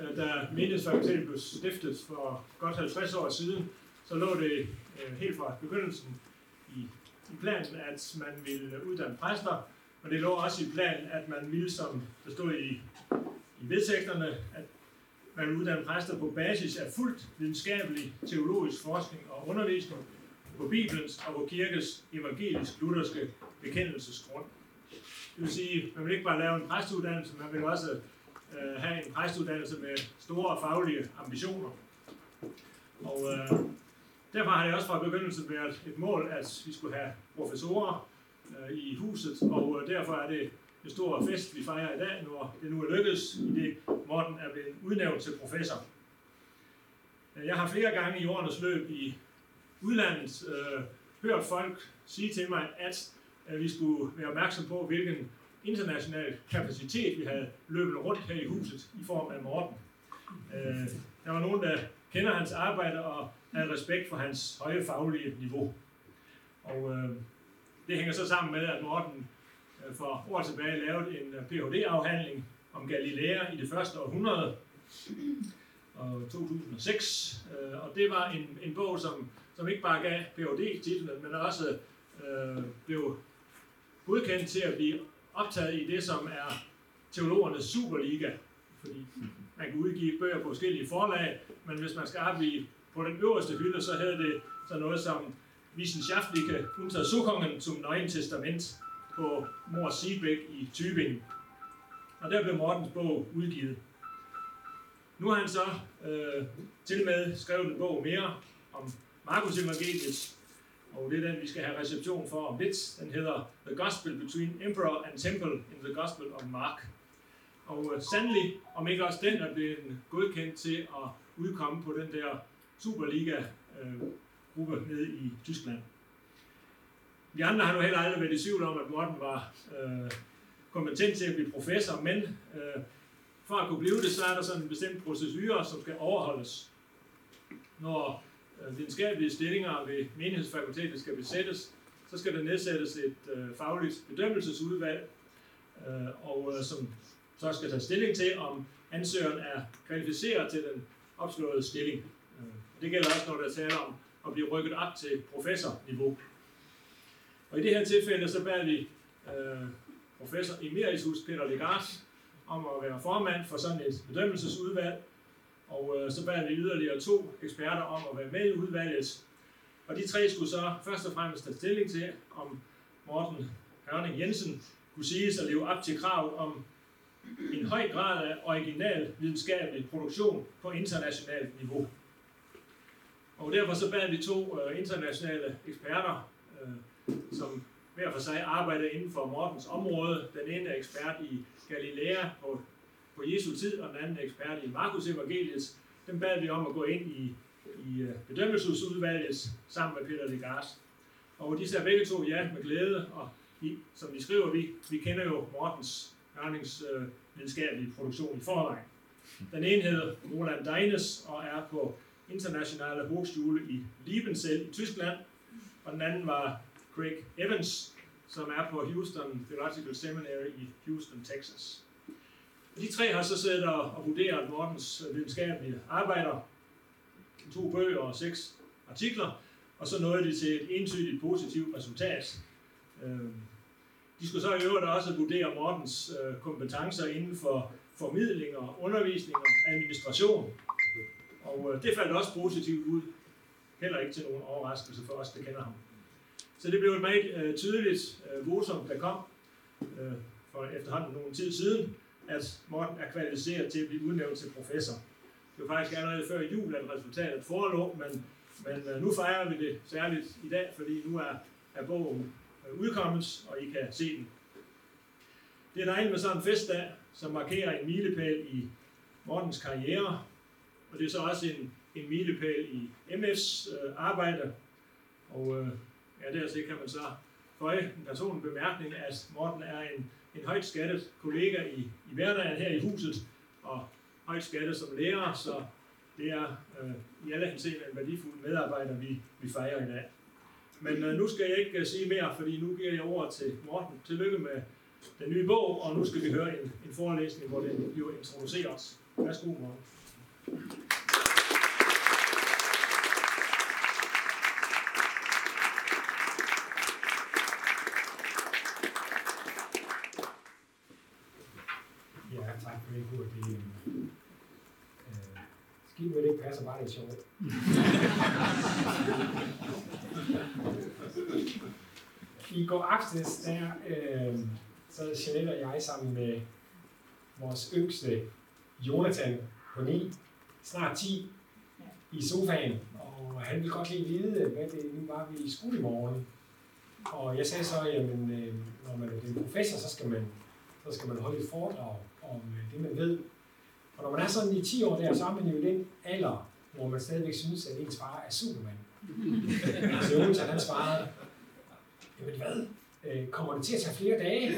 Øh, da menighedsfakultetet blev stiftet for godt 50 år siden, så lå det øh, helt fra begyndelsen i, i planen, at man ville uddanne præster, og det lå også i planen, at man ville, som der stod i, i vedtægterne, at man ville uddanne præster på basis af fuldt videnskabelig teologisk forskning og undervisning på Bibelens og på kirkes evangelisk-lutherske bekendelsesgrund. Det vil sige, man vil ikke bare lave en præstuddannelse, man vil også øh, have en præstuddannelse med store faglige ambitioner. Og øh, derfor har det også fra begyndelsen været et mål, at vi skulle have professorer øh, i huset, og øh, derfor er det en stor fest, vi fejrer i dag, når det nu er lykkedes, i det Morten er blevet udnævnt til professor. Øh, jeg har flere gange i årenes løb i udlandet øh, hørt folk sige til mig, at, at vi skulle være opmærksom på, hvilken international kapacitet vi havde løbet rundt her i huset i form af Morten. Øh, der var nogen, der kender hans arbejde og havde respekt for hans høje faglige niveau. Og øh, det hænger så sammen med, at Morten øh, for år tilbage lavede en øh, Ph.D.-afhandling om Galilea i det første århundrede, og 2006. Øh, og det var en, en bog, som, som ikke bare gav Ph.D.-titlen, men også øh, blev godkendt til at blive optaget i det, som er teologernes superliga. Fordi man kan udgive bøger på forskellige forlag, men hvis man skal op i, på den øverste hylde, så havde det så noget som Wissenschaftliche Untersuchungen zum Neuen Testament på Mor Siegbæk i Tübingen. Og der blev Mortens bog udgivet. Nu har han så øh, til med skrevet en bog mere om Markus Evangeliet, og det er den, vi skal have reception for om lidt. Den hedder The Gospel Between Emperor and Temple in the Gospel of Mark. Og øh, sandelig, om ikke også den er blevet godkendt til at udkomme på den der Superliga-gruppe øh, nede i Tyskland. De andre har nu heller aldrig været i tvivl om, at Morten var øh, kompetent til at blive professor, men øh, for at kunne blive det, så er der sådan en bestemt procedure, som skal overholdes. Når Øh, videnskabelige stillinger ved menighedsfakultetet skal besættes, så skal der nedsættes et øh, fagligt bedømmelsesudvalg, øh, og øh, som så skal tage stilling til, om ansøgeren er kvalificeret til den opslåede stilling. Øh, det gælder også, når der taler om at blive rykket op til professorniveau. Og i det her tilfælde, så bærer vi øh, professor emeritus Peter Legard om at være formand for sådan et bedømmelsesudvalg, og øh, så bad vi yderligere to eksperter om at være med i udvalget. Og de tre skulle så først og fremmest tage stilling til, om Morten Hørning Jensen kunne siges at leve op til krav om en høj grad af original videnskabelig produktion på internationalt niveau. Og derfor så bad vi to øh, internationale eksperter, øh, som hver for sig arbejder inden for Mortens område. Den ene er ekspert i Galilea på på Jesu tid, og den anden ekspert i Markus evangeliet, dem bad vi om at gå ind i, i øh, bedømmelsesudvalget sammen med Peter Legars. Og de sagde begge to ja med glæde, og de, som de skriver, vi, vi kender jo Mortens ørningsvidenskabelige øh, produktion i forvejen. Den ene hedder Roland Deines og er på Internationale Hochschule i Liebenzell i Tyskland, og den anden var Craig Evans, som er på Houston Theological Seminary i Houston, Texas. De tre har så siddet og vurderet Mortens øh, videnskabelige arbejder, to bøger og seks artikler, og så nåede de til et entydigt positivt resultat. Øhm, de skulle så i øvrigt også vurdere Mortens øh, kompetencer inden for formidling og undervisning og administration. Og øh, det faldt også positivt ud. Heller ikke til nogen overraskelse for os, der kender ham. Så det blev et meget tydeligt votum, der kom for efterhånden nogen tid siden, at Morten er kvalificeret til at blive udnævnt til professor. Det var faktisk allerede før jul, at resultatet forelå, men, men øh, nu fejrer vi det særligt i dag, fordi nu er, er bogen øh, udkommet, og I kan se den. Det er dejligt med sådan en festdag, som markerer en milepæl i Mortens karriere, og det er så også en, en milepæl i MF's øh, arbejde. Og øh, ja, dertil kan man så føje en personlig bemærkning, at Morten er en en højt skattet kollega i, i hverdagen her i huset, og højt skattet som lærer, så det er øh, i alle henseender en værdifuld medarbejder, vi, vi fejrer i dag. Men øh, nu skal jeg ikke uh, sige mere, fordi nu giver jeg over til Morten. Tillykke med den nye bog, og nu skal vi høre en, en forelæsning, hvor den bliver introduceret. Værsgo, Morten. Ja, tak for det, Kurt. Det, øh, Giv mig det ikke passer, bare lidt sjovt. I går aftes, der øh, sad Jeanette og jeg sammen med vores yngste Jonathan på 9, snart 10, i sofaen, og han ville godt lige vide, hvad det nu var, vi skulle i morgen. Og jeg sagde så, jamen, øh, når man er en professor, så skal man, så skal man holde et foredrag om øh, det, man ved. Og når man er sådan i 10 år der, så er man jo i den alder, hvor man stadigvæk synes, at ens far er Superman. så Jonathan han svarede, jamen hvad, øh, kommer det til at tage flere dage?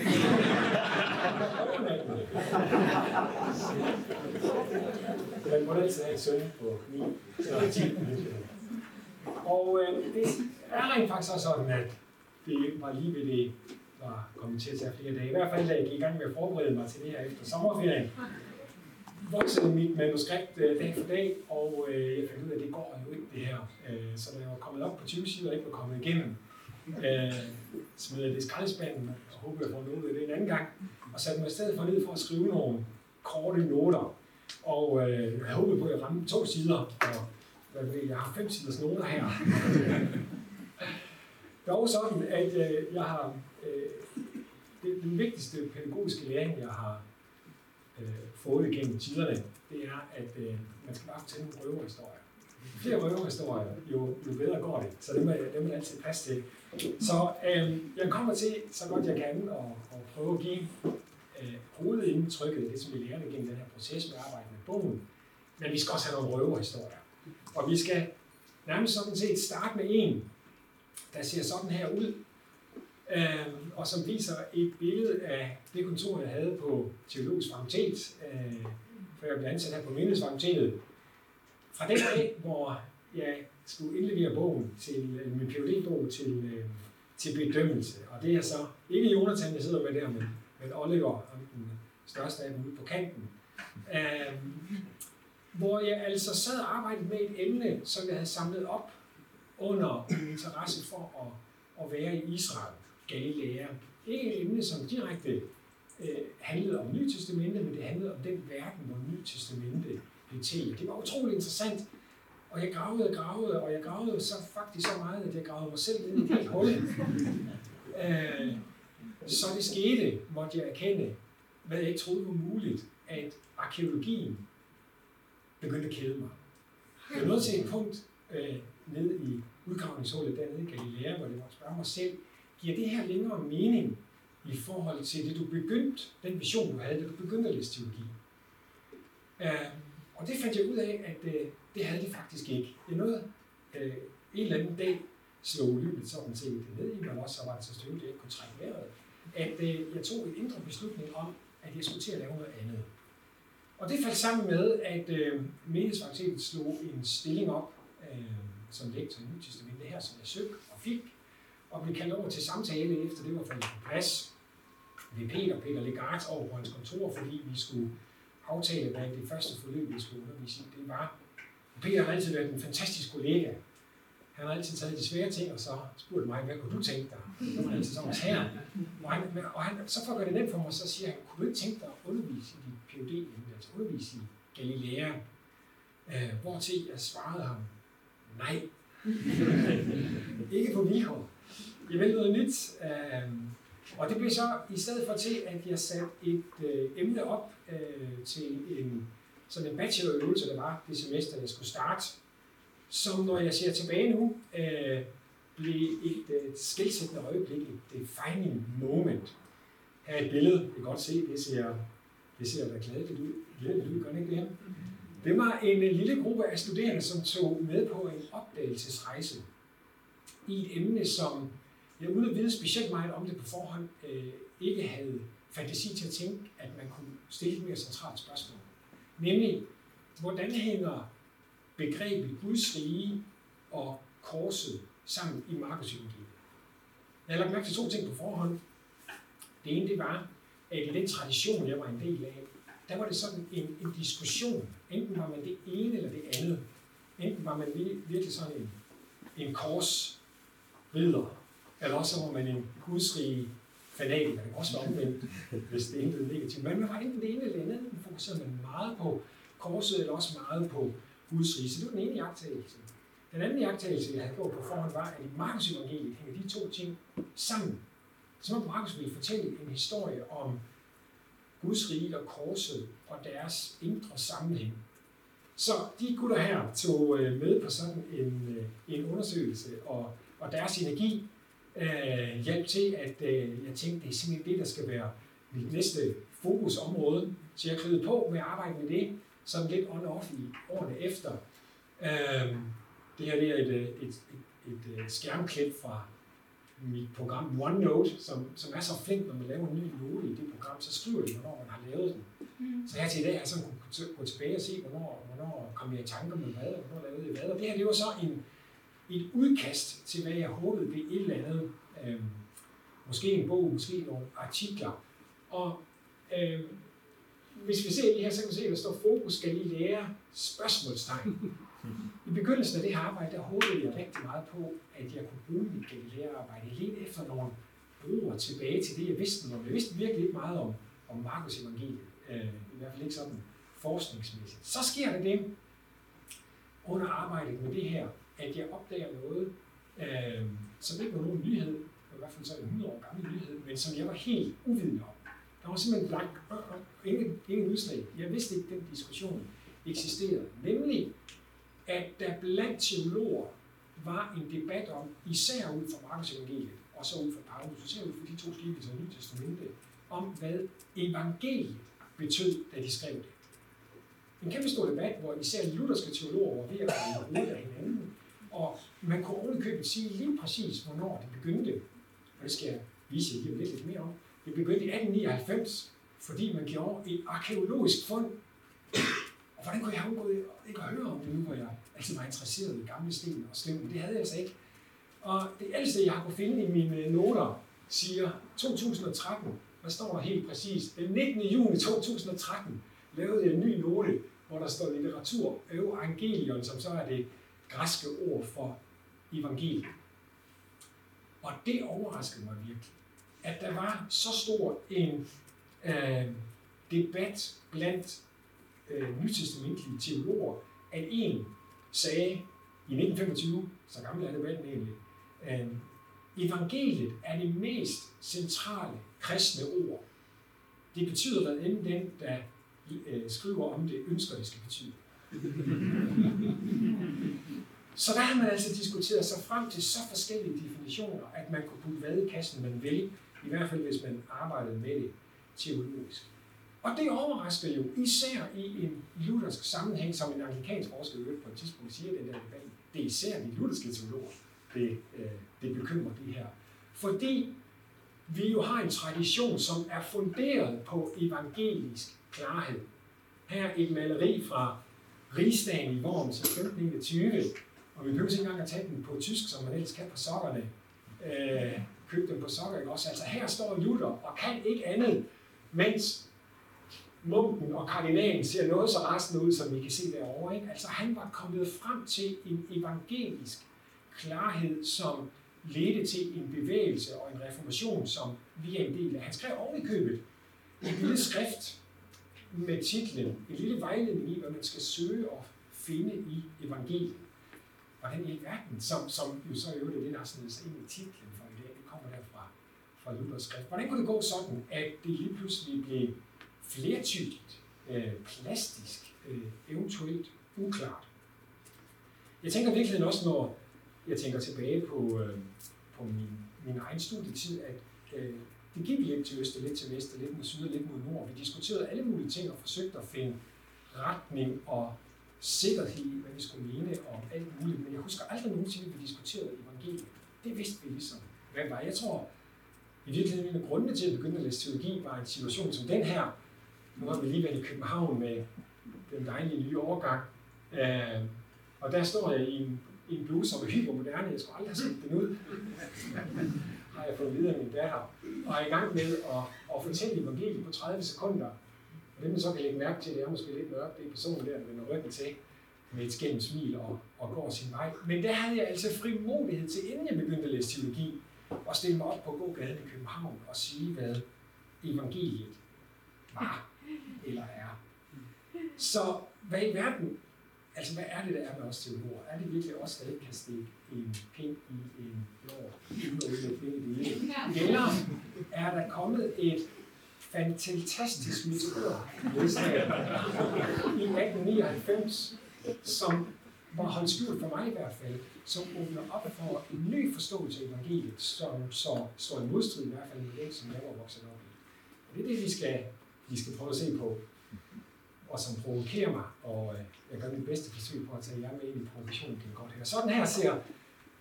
Man må altid have en søn på 9 eller 10 Og øh, det er rent faktisk også sådan, at det var lige ved det var kommet til at tage flere dage. I hvert fald, da jeg gik i gang med at forberede mig til det her efter sommerferien, voksede mit manuskript øh, dag for dag, og øh, jeg fandt ud af, at det går jo ikke det her. Øh, så da jeg var kommet op på 20 sider og ikke var kommet igennem, øh, smed jeg det i skraldespanden, og håber, jeg får noget af det en anden gang, og satte mig i stedet for ned for at skrive nogle korte noter. Og øh, jeg håbede på, at jeg ramte to sider, og hvad ved, jeg har fem siders noter her. Dog sådan, at øh, jeg har øh, det, den vigtigste pædagogiske læring, jeg har øh, fået igennem tiderne, det er, at øh, man skal bare fortælle nogle røverhistorier. Jo flere røverhistorier, jo, jo bedre går det. Så dem er, dem må altid passe til. Så øh, jeg kommer til, så godt jeg kan, og, og prøve at give øh, hovedindtrykket, det som vi lærte gennem den her proces med arbejde med bogen. Men vi skal også have nogle røverhistorier. Og vi skal nærmest sådan set starte med en, der ser sådan her ud, øh, og som viser et billede af det kontor, jeg havde på Teologisk Fakultet, øh, for jeg blev ansat her på Menighedsfakultetet. Fra den dag, hvor jeg skulle indlevere bogen til, øh, min PhD-bog til, øh, til bedømmelse. Og det er så ikke Jonathan, jeg sidder med der, men, men Oliver, den største af dem ude på kanten. Øh, hvor jeg altså sad og arbejdede med et emne, som jeg havde samlet op under min interesse for at, at være i Israel, Galilea. Ikke et emne, som direkte øh, handlede om Nye Testamente, men det handlede om den verden, hvor Nye Testamente blev til. Det var utrolig interessant, og jeg gravede og gravede, og jeg gravede så faktisk så meget, at jeg gravede mig selv ned i et hul. øh, så det skete, måtte jeg erkende, hvad jeg ikke troede var muligt, at arkeologien begyndte at kede mig. Jeg nåede til et punkt øh, nede i udgravningshullet dernede i Galilea, hvor det var at spørge mig selv, giver det her længere mening i forhold til det, du begyndte, den vision, du havde, da du begyndte at læse teologi? Øh, og det fandt jeg ud af, at øh, det havde det faktisk ikke. Jeg nåede øh, en eller anden dag slå løbet sådan set ned i mig også, så var det så støvet, at jeg ikke kunne trække vejret, at øh, jeg tog en indre beslutning om, at jeg skulle til at lave noget andet. Og det faldt sammen med, at øh, menighedsfakultetet slog en stilling op øh, som lektor i Nyt det her, som jeg søgte og fik, og blev kaldt over til samtale, efter det var faldet på plads ved Peter, Peter Legard, over på hans kontor, fordi vi skulle aftale, hvad det første forløb, vi skulle undervise i, det var. Og Peter har altid været en fantastisk kollega. Han har altid taget de svære ting, og så spurgt mig, hvad kunne du tænke dig? Det var altid sådan her. Og, han, og han, så for at gøre det nemt for mig, så siger han, kunne du ikke tænke dig at undervise i dit PhD, altså undervise i Galilea? Øh, hvortil jeg svarede ham, nej. ikke på vilkår. Jeg vil noget nyt. Øh, og det blev så i stedet for til, at jeg satte et øh, emne op øh, til en, sådan en bachelorøvelse, der var det semester, jeg skulle starte, som når jeg ser tilbage nu, øh, blev et øh, skilsættende øjeblik, et defining moment. Her er et billede, jeg kan godt se, det ser, det ser da glædeligt ud. Glædeligt ud, gør det ikke det? Det var en øh, lille gruppe af studerende, som tog med på en opdagelsesrejse i et emne, som jeg uden at vide specielt meget om det på forhånd, øh, ikke havde fantasi til at tænke, at man kunne stille et mere centralt spørgsmål. Nemlig, hvordan hænger begrebet Guds rige og korset sammen i Markus evangeliet? Jeg har lagt mærke til to ting på forhånd. Det ene det var, at i den tradition, jeg var en del af, der var det sådan en, en diskussion. Enten var man det ene eller det andet. Enten var man virkelig sådan en, en korsridder, eller også var man en gudsrig fanatiker. Det kan også være omvendt, hvis det er negativt. Men man var enten det ene eller andet. Man fokuserede man meget på korset, eller også meget på Guds rige. Så det var den ene jagttagelse. Den anden jagttagelse, jeg havde gjort på forhånd, var, at i Markus evangeliet hænger de to ting sammen. Så må Markus ville fortælle en historie om Guds rige og korset og deres indre sammenhæng. Så de gutter her tog øh, med på sådan en, øh, en undersøgelse, og, og deres energi øh, hjalp til, at øh, jeg tænkte, det er simpelthen det, der skal være mit næste fokusområde. Så jeg kryede på med at arbejde med det, sådan lidt on-off i årene efter. Øh, det her det er et, et, et, et, et skærmklip fra mit program OneNote, som, som er så flink, når man laver en ny note i det program, så skriver det, hvornår man har lavet den. Mm. Så her til i dag har jeg sådan kunne gå tilbage og se, hvornår, hvornår kom jeg i tanker med hvad, og hvornår lavede jeg hvad. Og det her det var så en, et udkast til, hvad jeg håbede blev et eller andet. Øh, måske en bog, måske nogle artikler. Og øh, hvis vi ser det her, så kan vi se, at der står fokus, skal I lære spørgsmålstegn. I begyndelsen af det her arbejde, der håbede jeg rigtig meget på, at jeg kunne bruge mit Galilea-arbejde lidt efter nogle broer tilbage til det, jeg vidste om. Jeg vidste virkelig ikke meget om, om Markus evangeliet, øh, i hvert fald ikke sådan forskningsmæssigt. Så sker der det under arbejdet med det her, at jeg opdager noget, øh, som ikke var nogen nyhed, i hvert fald så en 100 år gammel nyhed, men som jeg var helt uvidende om. Der var simpelthen blank, øh, øh, ingen, ingen udslag. Jeg vidste ikke, at den diskussion eksisterede. Nemlig, at der blandt teologer var en debat om, især ud fra Markus evangeliet, og så ud fra Paulus, især ud fra de to skikkelser i Nye Testamente, om hvad evangeliet betød, da de skrev det. En kæmpe stor debat, hvor især lutherske teologer var ved at blive af hinanden, og man kunne ovenkøbet sige lige præcis, hvornår det begyndte, og det skal jeg vise jer lidt, lidt mere om. Det begyndte i 1899, fordi man gjorde et arkeologisk fund. Og hvordan kunne jeg undgå ikke at høre om det nu, hvor jeg altid var interesseret i gamle sten og sten, men det havde jeg altså ikke. Og det ældste, jeg har kunnet finde i mine noter, siger 2013. Hvad står der helt præcis? Den 19. juni 2013 lavede jeg en ny note, hvor der står litteratur evangelion, som så er det græske ord for evangeliet. Og det overraskede mig virkelig, at der var så stor en øh, debat blandt øh, nytestamentlige teologer, at en sagde i 1925, så gammel er debatten egentlig, øh, evangeliet er det mest centrale kristne ord. Det betyder, hvad end den, der øh, skriver om det, ønsker, det skal betyde. Så der har man altså diskuteret sig frem til så forskellige definitioner, at man kunne putte hvad i kassen man vil, i hvert fald hvis man arbejdede med det teologisk. Og det overrasker jo især i en luthersk sammenhæng, som en anglikansk forsker på et tidspunkt siger den der debat. Det er især de lutherske teologer, det, øh, det bekymrer det her. Fordi vi jo har en tradition, som er funderet på evangelisk klarhed. Her et maleri fra Rigsdagen i Worms 1521, og vi behøver ikke engang at tage den på tysk, som man ellers kan på sokkerne. Øh, køb dem på sokker, ikke også? Altså her står Luther og kan ikke andet, mens munken og kardinalen ser noget så resten ud, som vi kan se derovre. Ikke? Altså han var kommet frem til en evangelisk klarhed, som ledte til en bevægelse og en reformation, som vi er en del af. Han skrev oven i købet en lille skrift med titlen, en lille vejledning i, hvad man skal søge og finde i evangeliet. Hvordan i verden, som, som jo så er det der har snedet sig ind i titlen for i dag, det kommer derfra fra Luthers skrift. Hvordan kunne det gå sådan, at det lige pludselig blev flertydigt, øh, plastisk, øh, eventuelt uklart. Jeg tænker virkelig også, når jeg tænker tilbage på, øh, på min, min egen studietid, at øh, det gik lidt til øst og lidt til vest, og lidt mod syd og lidt mod nord. Vi diskuterede alle mulige ting og forsøgte at finde retning og sikkerhed i, hvad vi skulle mene og alt muligt. Men jeg husker aldrig nogensinde, at vi diskuterede evangeliet. Det vidste vi ligesom, hvad var. Jeg tror, i virkeligheden en af grundene til at begynde at læse teologi var en situation som den her, nu har vi lige været i København med den dejlige nye overgang. Øh, og der står jeg i en, i en bluse, som er hypermoderne. Jeg skulle aldrig have set den ud har jeg fået videre af min datter. Og er i gang med at, at fortælle evangeliet på 30 sekunder. Og det man så kan lægge mærke til, det er måske lidt mørkt, det er personen der, der vender ryggen til med et skæmt smil og, og går sin vej. Men der havde jeg altså frimodighed til, inden jeg begyndte at læse teologi, at stille mig op på gågaden i København og sige, hvad evangeliet var eller er. Så hvad i verden, altså hvad er det, der er med os teologer? Er det virkelig os, der ikke kan stikke en pind i en jord, uden at finde det hele? Eller er der kommet et fantastisk metode i 1899, som var holdt skjult for mig i hvert fald, som åbner op for en ny forståelse af evangeliet, som så står i modstrid i hvert fald med det, som jeg var vokset op i. Og det er det, vi skal, vi skal prøve at se på, og som provokerer mig, og øh, jeg gør mit bedste forsøg på at tage jer med ind i provokationen det godt her. Sådan her ser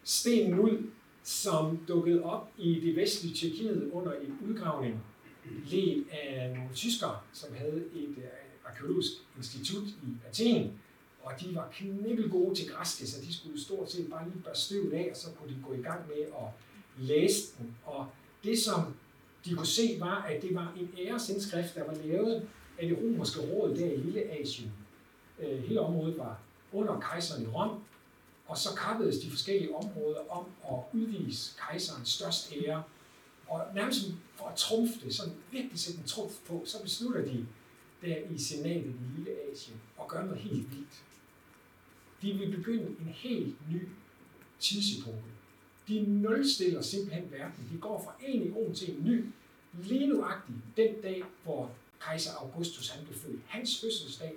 stenen ud, som dukkede op i det vestlige Tjekkiet under en udgravning ledt af nogle tyskere, som havde et øh, arkeologisk institut i Athen, og de var knibbel gode til græske, så de skulle stort set bare lige børste støvet af, og så kunne de gå i gang med at læse den. Og det, som de kunne se, var, at det var en æresindskrift, der var lavet af det romerske råd der i Lille Asien. Øh, hele området var under kejseren i Rom, og så kappedes de forskellige områder om at udvise kejserens største ære. Og nærmest for at trumfe det, sådan virkelig sætte en trumf på, så beslutter de der i senatet i Lille Asien at gøre noget helt vildt. De vil begynde en helt ny tidsepoke. De nulstiller simpelthen verden. De går fra en ion til en ny, lige nuagtigt den dag, hvor kejser Augustus han blev født. Hans fødselsdag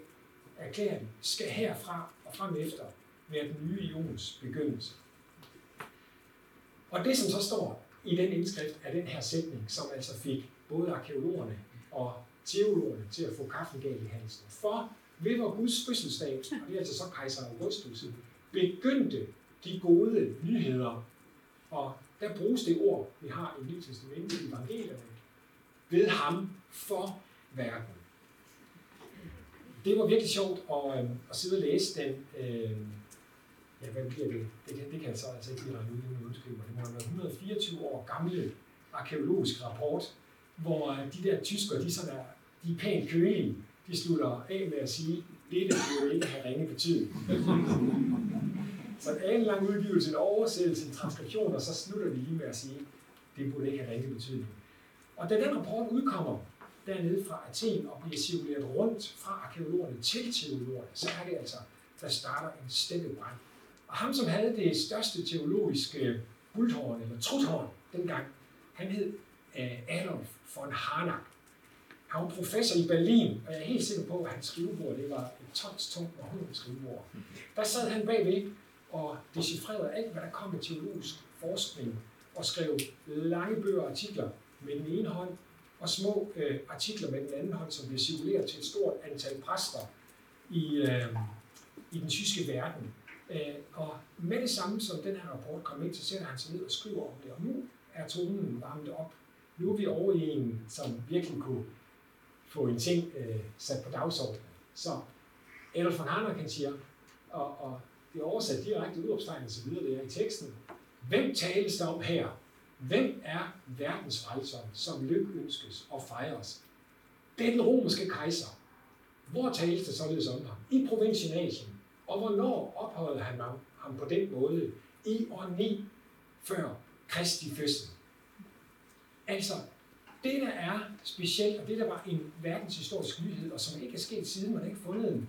erklæring skal herfra og frem efter være den nye ions begyndelse. Og det, som så står i den indskrift, er den her sætning, som altså fik både arkeologerne og teologerne til at få kaffen galt i halsen. For ved vor Guds fødselsdag, og det er altså så kejser Augustus, begyndte de gode nyheder. Og der bruges det ord, vi har i Nyt Testamentet i evangelierne, ved ham for verden. Det var virkelig sjovt at, øh, at sidde og læse den. Øh, ja, hvad bliver det? Det kan, det kan jeg så altså ikke lige regne ud, men undskylder Det må være 124 år gamle arkeologisk rapport, hvor øh, de der tyskere, de, sådan er, de er pænt kølige. De slutter af med at sige, det der jo ikke have ringe betydning. så en lang udgivelse, en oversættelse, en transkription, og så slutter de lige med at sige, det burde ikke have ringe betydning. Og da den rapport udkommer, dernede fra Athen og bliver cirkuleret rundt fra arkeologerne til teologerne, så er det altså, der starter en steppebrand. Og ham, som havde det største teologiske bulthorn, eller truthorn dengang, han hed øh, Adolf von Harnack. Han var professor i Berlin, og jeg er helt sikker på, at hans skrivebord det var et tons tungt skrivebord. Der sad han bagved og decifrerede alt, hvad der kom af teologisk forskning, og skrev lange bøger og artikler med den ene hånd, og små øh, artikler med den anden hånd, som bliver cirkuleret til et stort antal præster i, øh, i den tyske verden. Øh, og med det samme, som den her rapport kom ind, så sætter han sig ned og skriver om det. Og nu er tonen varmet op. Nu er vi over i en, som virkelig kunne få en ting øh, sat på dagsordenen. Så Adolf von Harnack kan siger, og, og det er oversat direkte udopstegn og så videre, det er i teksten. Hvem tales der om her? Hvem er verdens frelser, som lykønskes og fejres? Det er den romerske kejser. Hvor tales det således om ham? I provinsen Asien. Og hvornår opholder han ham, ham på den måde? I år 9 før Kristi fødsel. Altså, det der er specielt, og det der var en verdenshistorisk nyhed, og som ikke er sket siden, man har ikke fundet en,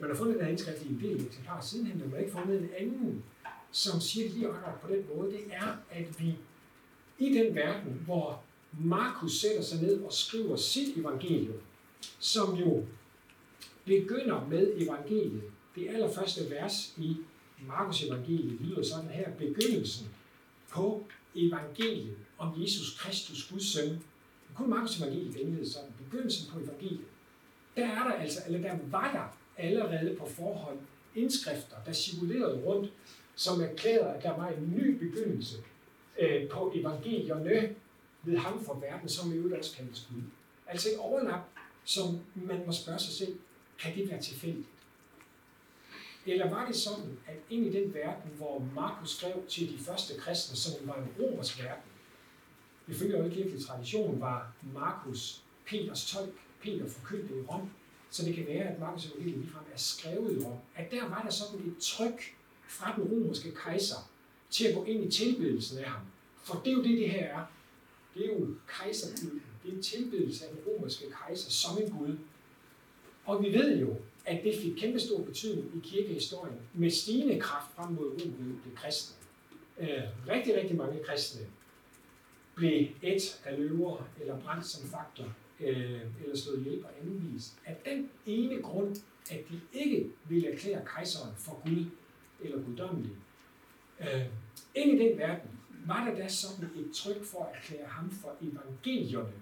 man har fundet den her indskrift i en del eksemplarer sidenhen, men man har ikke fundet en anden, som siger det lige akkurat på den måde, det er, at vi i den verden, hvor Markus sætter sig ned og skriver sit evangelium, som jo begynder med evangeliet. Det allerførste vers i Markus evangeliet lyder sådan her, begyndelsen på evangeliet om Jesus Kristus, Guds søn. Kun Markus evangeliet indledes sådan, begyndelsen på evangeliet. Der er der altså, eller der var der allerede på forhånd indskrifter, der cirkulerede rundt, som erklærede, at der var en ny begyndelse øh, på evangelierne ved ham for verden, som i øvrigt også kaldes Gud. Altså et overlap, som man må spørge sig selv, kan det være tilfældigt? Eller var det sådan, at ind i den verden, hvor Markus skrev til de første kristne, som var en romersk verden, ifølge kirkelig tradition var Markus Peters tolk, Peter forkyndte i Rom, så det kan være, at Markus evangeliet ligefrem er skrevet i Rom, at der var der sådan et tryk fra den romerske kejser til at gå ind i tilbedelsen af ham. For det er jo det, det her er. Det er jo kejserkulten. Det er en tilbedelse af den romerske kejser som en gud. Og vi ved jo, at det fik kæmpe stor betydning i kirkehistorien med stigende kraft frem mod Romerriget blev kristne. Øh, rigtig, rigtig mange kristne blev et af løver eller brændt som faktor øh, eller slået ihjel på anden vis. Af den ene grund, at de ikke ville erklære kejseren for Gud eller guddommelig. Øh, ind i den verden var der da sådan et tryk for at erklære ham for evangelierne,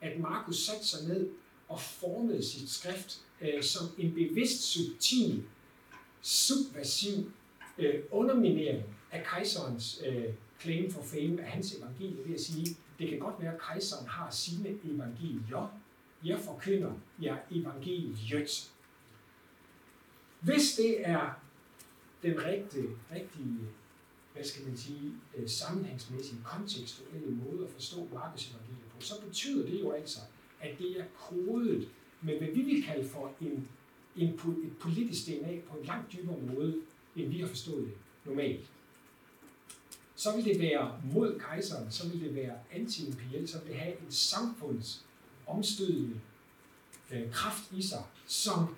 at Markus satte sig ned og formede sit skrift øh, som en bevidst, subtil, subversiv øh, underminering af kejserens øh, claim for fame af hans evangelie ved at sige, det kan godt være, at kejseren har sine evangelier. Jeg forkynder jer evangeliet. Hvis det er den rigtige, rigtige hvad skal man sige, øh, sammenhængsmæssige, kontekstuelle måde at forstå markedsevangeliet på, så betyder det jo altså, at det er kodet med, hvad vi vil kalde for en, en, et politisk DNA på en langt dybere måde, end vi har forstået det normalt. Så vil det være mod kejseren, så vil det være anti så vil det have en samfundsomstødende øh, kraft i sig, som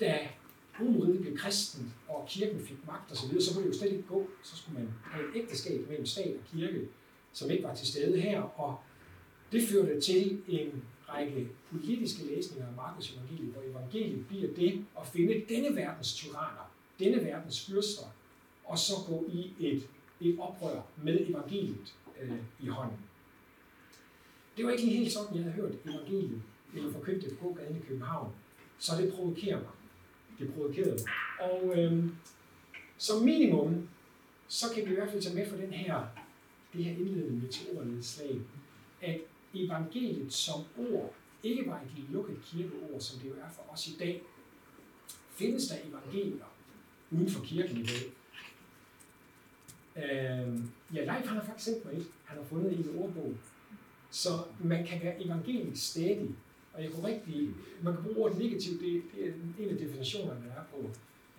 da Romeriet blev kristen, og kirken fik magt osv., så, videre, så kunne det jo slet ikke gå. Så skulle man have et ægteskab mellem stat og kirke, som ikke var til stede her, og det førte til en række politiske læsninger af Markus evangeliet, hvor evangeliet bliver det at finde denne verdens tyranner, denne verdens fyrster, og så gå i et, et oprør med evangeliet øh, i hånden. Det var ikke helt sådan, jeg havde hørt evangeliet, eller forkyndt det på gaden i København, så det provokerer mig det provokeret. Og øh, som minimum, så kan vi i hvert fald tage med for den her, det her indledende meteorledslag, at evangeliet som ord ikke var et lukket kirkeord, som det jo er for os i dag. Findes der evangelier uden for kirken i dag? Øh, ja, Leif han har faktisk sendt mig et. Han har fundet i en ordbog. Så man kan være evangelisk stadig og jeg kunne rigtig, man kan bruge ordet negativt, det, det er en af definitionerne, der er på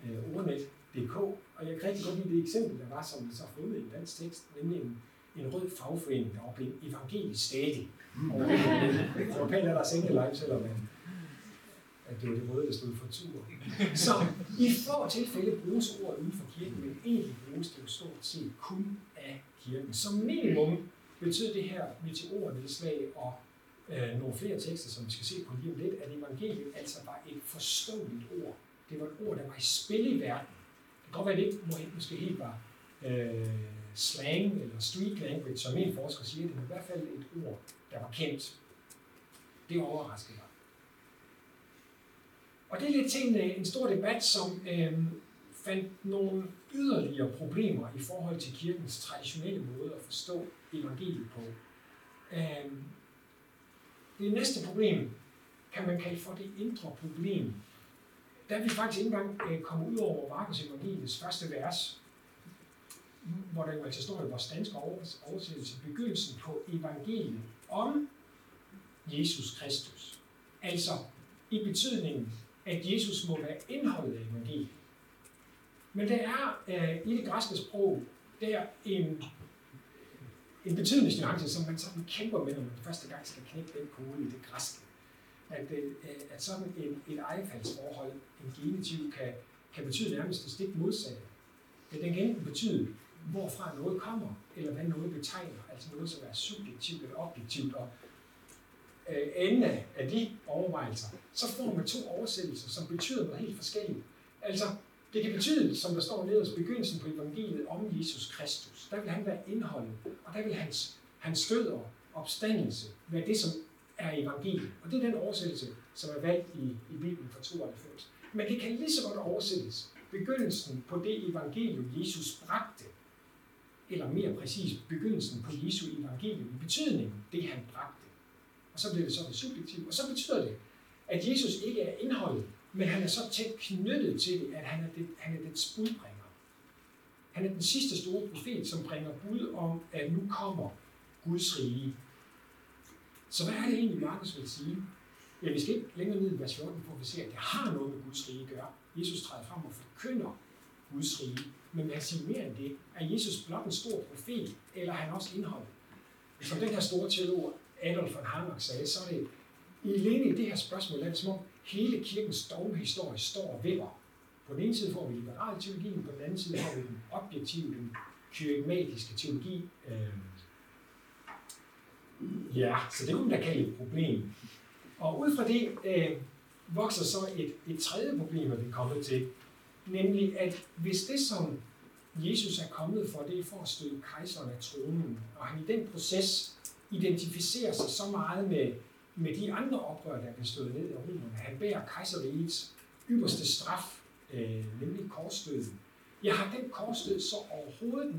øh, ordnet.dk, og jeg kan rigtig godt lide det eksempel, der var, som vi så har fundet i en dansk tekst, nemlig en, en rød fagforening, der var blevet evangelisk stadig. Mm. Og det var pænt, at der sænke live, selvom man, at det var det røde, der stod for tur. Så i få tilfælde bruges ordet uden for kirken, men egentlig bruges det jo stort set kun af kirken. Som minimum betyder det her meteornedslag og øh, nogle flere tekster, som vi skal se på lige om lidt, at evangeliet altså var et forståeligt ord. Det var et ord, der var i spil i verden. Det kan godt være, at det ikke måske helt var øh, slang eller street language, som en forsker siger det, var i hvert fald et ord, der var kendt. Det overraskede mig. Og det er lidt til en, øh, en stor debat, som øh, fandt nogle yderligere problemer i forhold til kirkens traditionelle måde at forstå evangeliet på. Øh, det næste problem kan man kalde for det indre problem. Der vi faktisk ikke engang øh, ud over Markus Evangeliets første vers, hvor der jo altså står i vores danske oversættelse, begyndelsen på evangeliet om Jesus Kristus. Altså i betydningen, at Jesus må være indholdet af evangeliet. Men der er øh, i det græske sprog, der en en betydningsnuance, som man sådan kæmper med, når man første gang skal knække den kode i det græske. At, øh, at sådan en, et ejefaldsforhold, en genitiv, kan, kan betyde nærmest det stik modsatte. Den kan enten betyde, hvorfra noget kommer, eller hvad noget betegner, altså noget, som er subjektivt eller objektivt. Og øh, enden af de overvejelser, så får man to oversættelser, som betyder noget helt forskelligt. Altså, det kan betyde, som der står nederst begyndelsen på evangeliet om Jesus Kristus. Der vil han være indholdet, og der vil hans, hans død og opstandelse være det, som er evangeliet. Og det er den oversættelse, som er valgt i, i Bibelen fra 92. Men det kan lige så godt oversættes begyndelsen på det evangelium, Jesus bragte, eller mere præcis, begyndelsen på Jesu evangelium i betydningen, det han bragte. Og så bliver det så det subjektivt, og så betyder det, at Jesus ikke er indholdet, men han er så tæt knyttet til det, at han er, det, han er dets budbringer. Han er den sidste store profet, som bringer bud om, at nu kommer Guds rige. Så hvad er det egentlig, Markus vil sige? Ja, vi skal ikke længere ned i vers 14, for vi ser, at det har noget med Guds rige at gøre. Jesus træder frem og forkynder Guds rige. Men lad os sige mere end det. Er Jesus blot en stor profet, eller er han også indhold? Som den her store teolog Adolf von Harnack sagde, så er det i alene i det her spørgsmål, er det som om hele kirkens dogmehistorie står og vipper. På den ene side får vi liberal teologi, på den anden side får vi den objektive, den kyrigmatiske teologi. Øh, ja, så det kunne man da kalde et problem. Og ud fra det øh, vokser så et, et tredje problem, at vi er kommet til, nemlig at hvis det, som Jesus er kommet for, det er for at støde kejseren af tronen, og han i den proces identificerer sig så meget med, med de andre oprør, der blev stået ned i romerne. Han bærer kejserrigets ypperste straf, øh, nemlig korsdøden. Jeg har den korsdød så overhovedet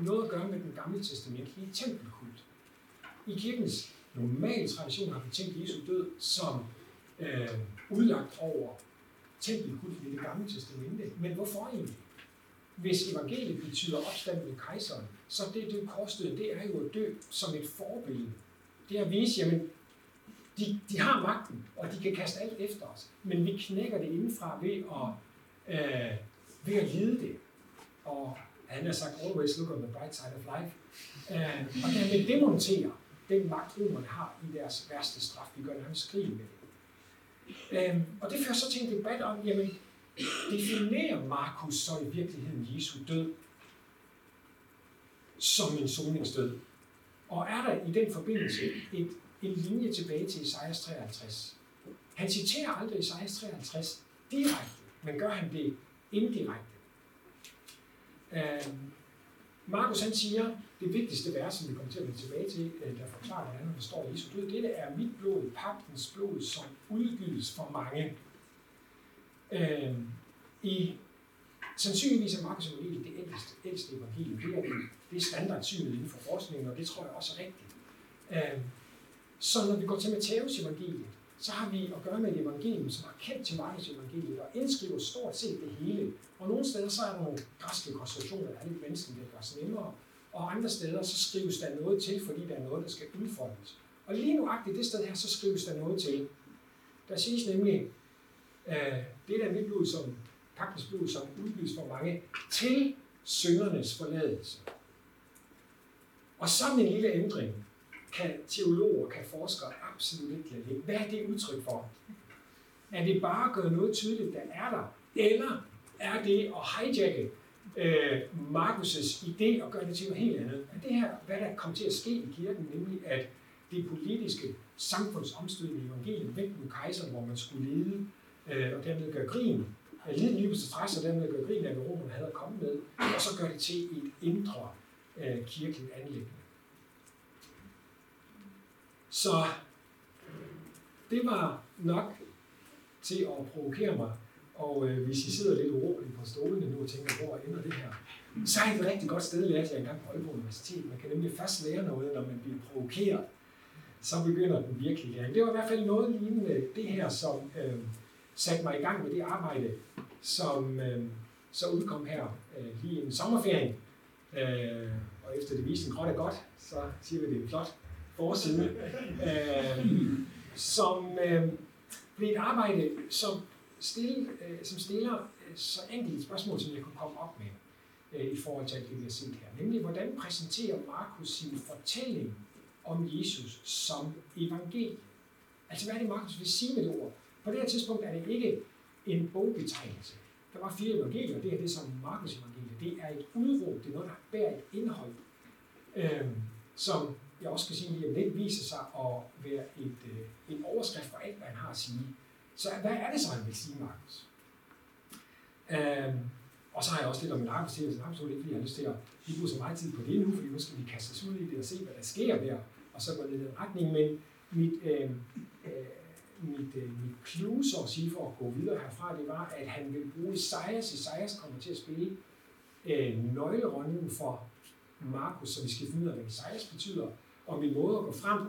noget at gøre med den gamle testamentlige tempelkult. I kirkens normale tradition har vi tænkt Jesu død som øh, udlagt over tempelkulten i det gamle testamente. Men hvorfor egentlig? Hvis evangeliet betyder opstand med kejseren, så det, det korsdød, det er jo at dø som et forbillede. Det er at vise, jamen, de, de har magten, og de kan kaste alt efter os. Men vi knækker det indenfra ved at, øh, ved at lide det. Og han har sagt, always look on the bright side of life. Øh, og dermed demontere den magt, romerne har i deres værste straf. Vi gør nærmest krig med det. Øh, og det fører så til en debat om, jamen, definerer Markus så i virkeligheden Jesu død som en soningsdød? Og er der i den forbindelse et, en linje tilbage til Isaias 53? Han citerer aldrig Isaias 53 direkte, men gør han det indirekte. Øh, Markus han siger, det vigtigste vers, som vi kommer til at vende tilbage til, øh, der forklarer, hvordan der står Jesu død, det er mit blod, pagtens blod, som udgives for mange. Øh, I sandsynligvis er Markus evangeliet det ældste, ældste evangelium. Det er, det er standardsynet inden for forskningen, og det tror jeg også er rigtigt. Øh, så når vi går til Matthæus evangeliet, så har vi at gøre med et evangelium, som er kendt til Markus evangeliet og indskriver stort set det hele. Og nogle steder så er der nogle græske konstruktioner, der er lidt menneskelige, der gøre sig nemmere, og andre steder så skrives der noget til, fordi der er noget, der skal udfoldes. Og lige nuagtigt det sted her, så skrives der noget til. Der siges nemlig, øh, det der mit blod, som pagtens blod, som udgives for mange, til syndernes forladelse. Og så en lille ændring kan teologer, kan forskere absolut ikke lade ligge. Hvad er det udtryk for? Er det bare at gøre noget tydeligt, der er der? Eller er det at hijacke øh, Markus' idé og gøre det til noget helt andet? Er det her, hvad der kommer til at ske i kirken, nemlig at det politiske samfundsomstød i evangeliet væk med kejseren, hvor man skulle lede øh, og dermed gøre grin, øh, lide lige på stress og dermed gøre grin af, hvad romerne havde at komme med, og så gør det til et indre øh, kirkeligt anlæggende. Så det var nok til at provokere mig. Og øh, hvis I sidder lidt uroligt på stolene nu og tænker, hvor ender det her, så er det et rigtig godt sted, lærte jeg engang på Aalborg Universitet. Man kan nemlig først lære noget, når man bliver provokeret. Så begynder den virkelig læring. Det var i hvert fald noget lignende det her, som øh, satte mig i gang med det arbejde, som øh, så udkom her øh, lige en sommerferien. Øh, og efter det viste en gråt er godt, så siger vi, at det er flot forside, øh, som øh, blev et arbejde, som, stille, øh, som stiller øh, så enkelt et spørgsmål, som jeg kunne komme op med øh, i forhold til alt det, vi har set her. Nemlig, hvordan præsenterer Markus sin fortælling om Jesus som evangeliet? Altså, hvad er det, Markus vil sige med det ord? På det her tidspunkt er det ikke en bogbetegnelse. Der var fire evangelier, og det her det er som Markus evangeliet. Det er et udråb, det er noget, der bærer et indhold, øh, som jeg også kan sige, at det viser sig at være et, øh, en overskrift for alt, hvad han har at sige. Så hvad er det så, han vil sige, Markus? Øhm, og så har jeg også lidt om min arbejdstid, så absolut ikke, fordi jeg har lyst til at vi bruger så meget tid på det nu, fordi nu skal vi kaste os ud i det og se, hvad der sker der, og så gå lidt i den retning. Men mit, øh, øh, mit, øh, mit clue, så at sige, for at gå videre herfra, det var, at han vil bruge Isaias. Isaias kommer til at spille øh, nøglerollen for Markus, så vi skal finde ud af, hvad Isaias betyder. Og min måde at gå frem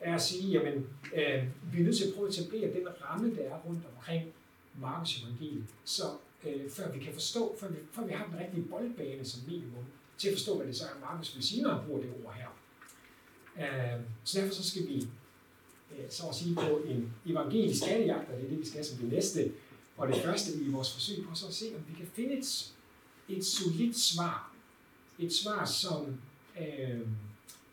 er at sige, jamen, øh, vi er nødt til at prøve at etablere den ramme, der er rundt omkring Markus evangeliet, så øh, før vi kan forstå, før vi, før vi har den rigtige boldbane som minimum, til at forstå, hvad det så er, Markus vil sige, når han bruger det ord her. Øh, så derfor så skal vi øh, så at sige på en evangelisk skattejagt, og det er det, vi skal som det næste, og det første i vores forsøg på så at se, om vi kan finde et, et solidt svar. Et svar, som øh,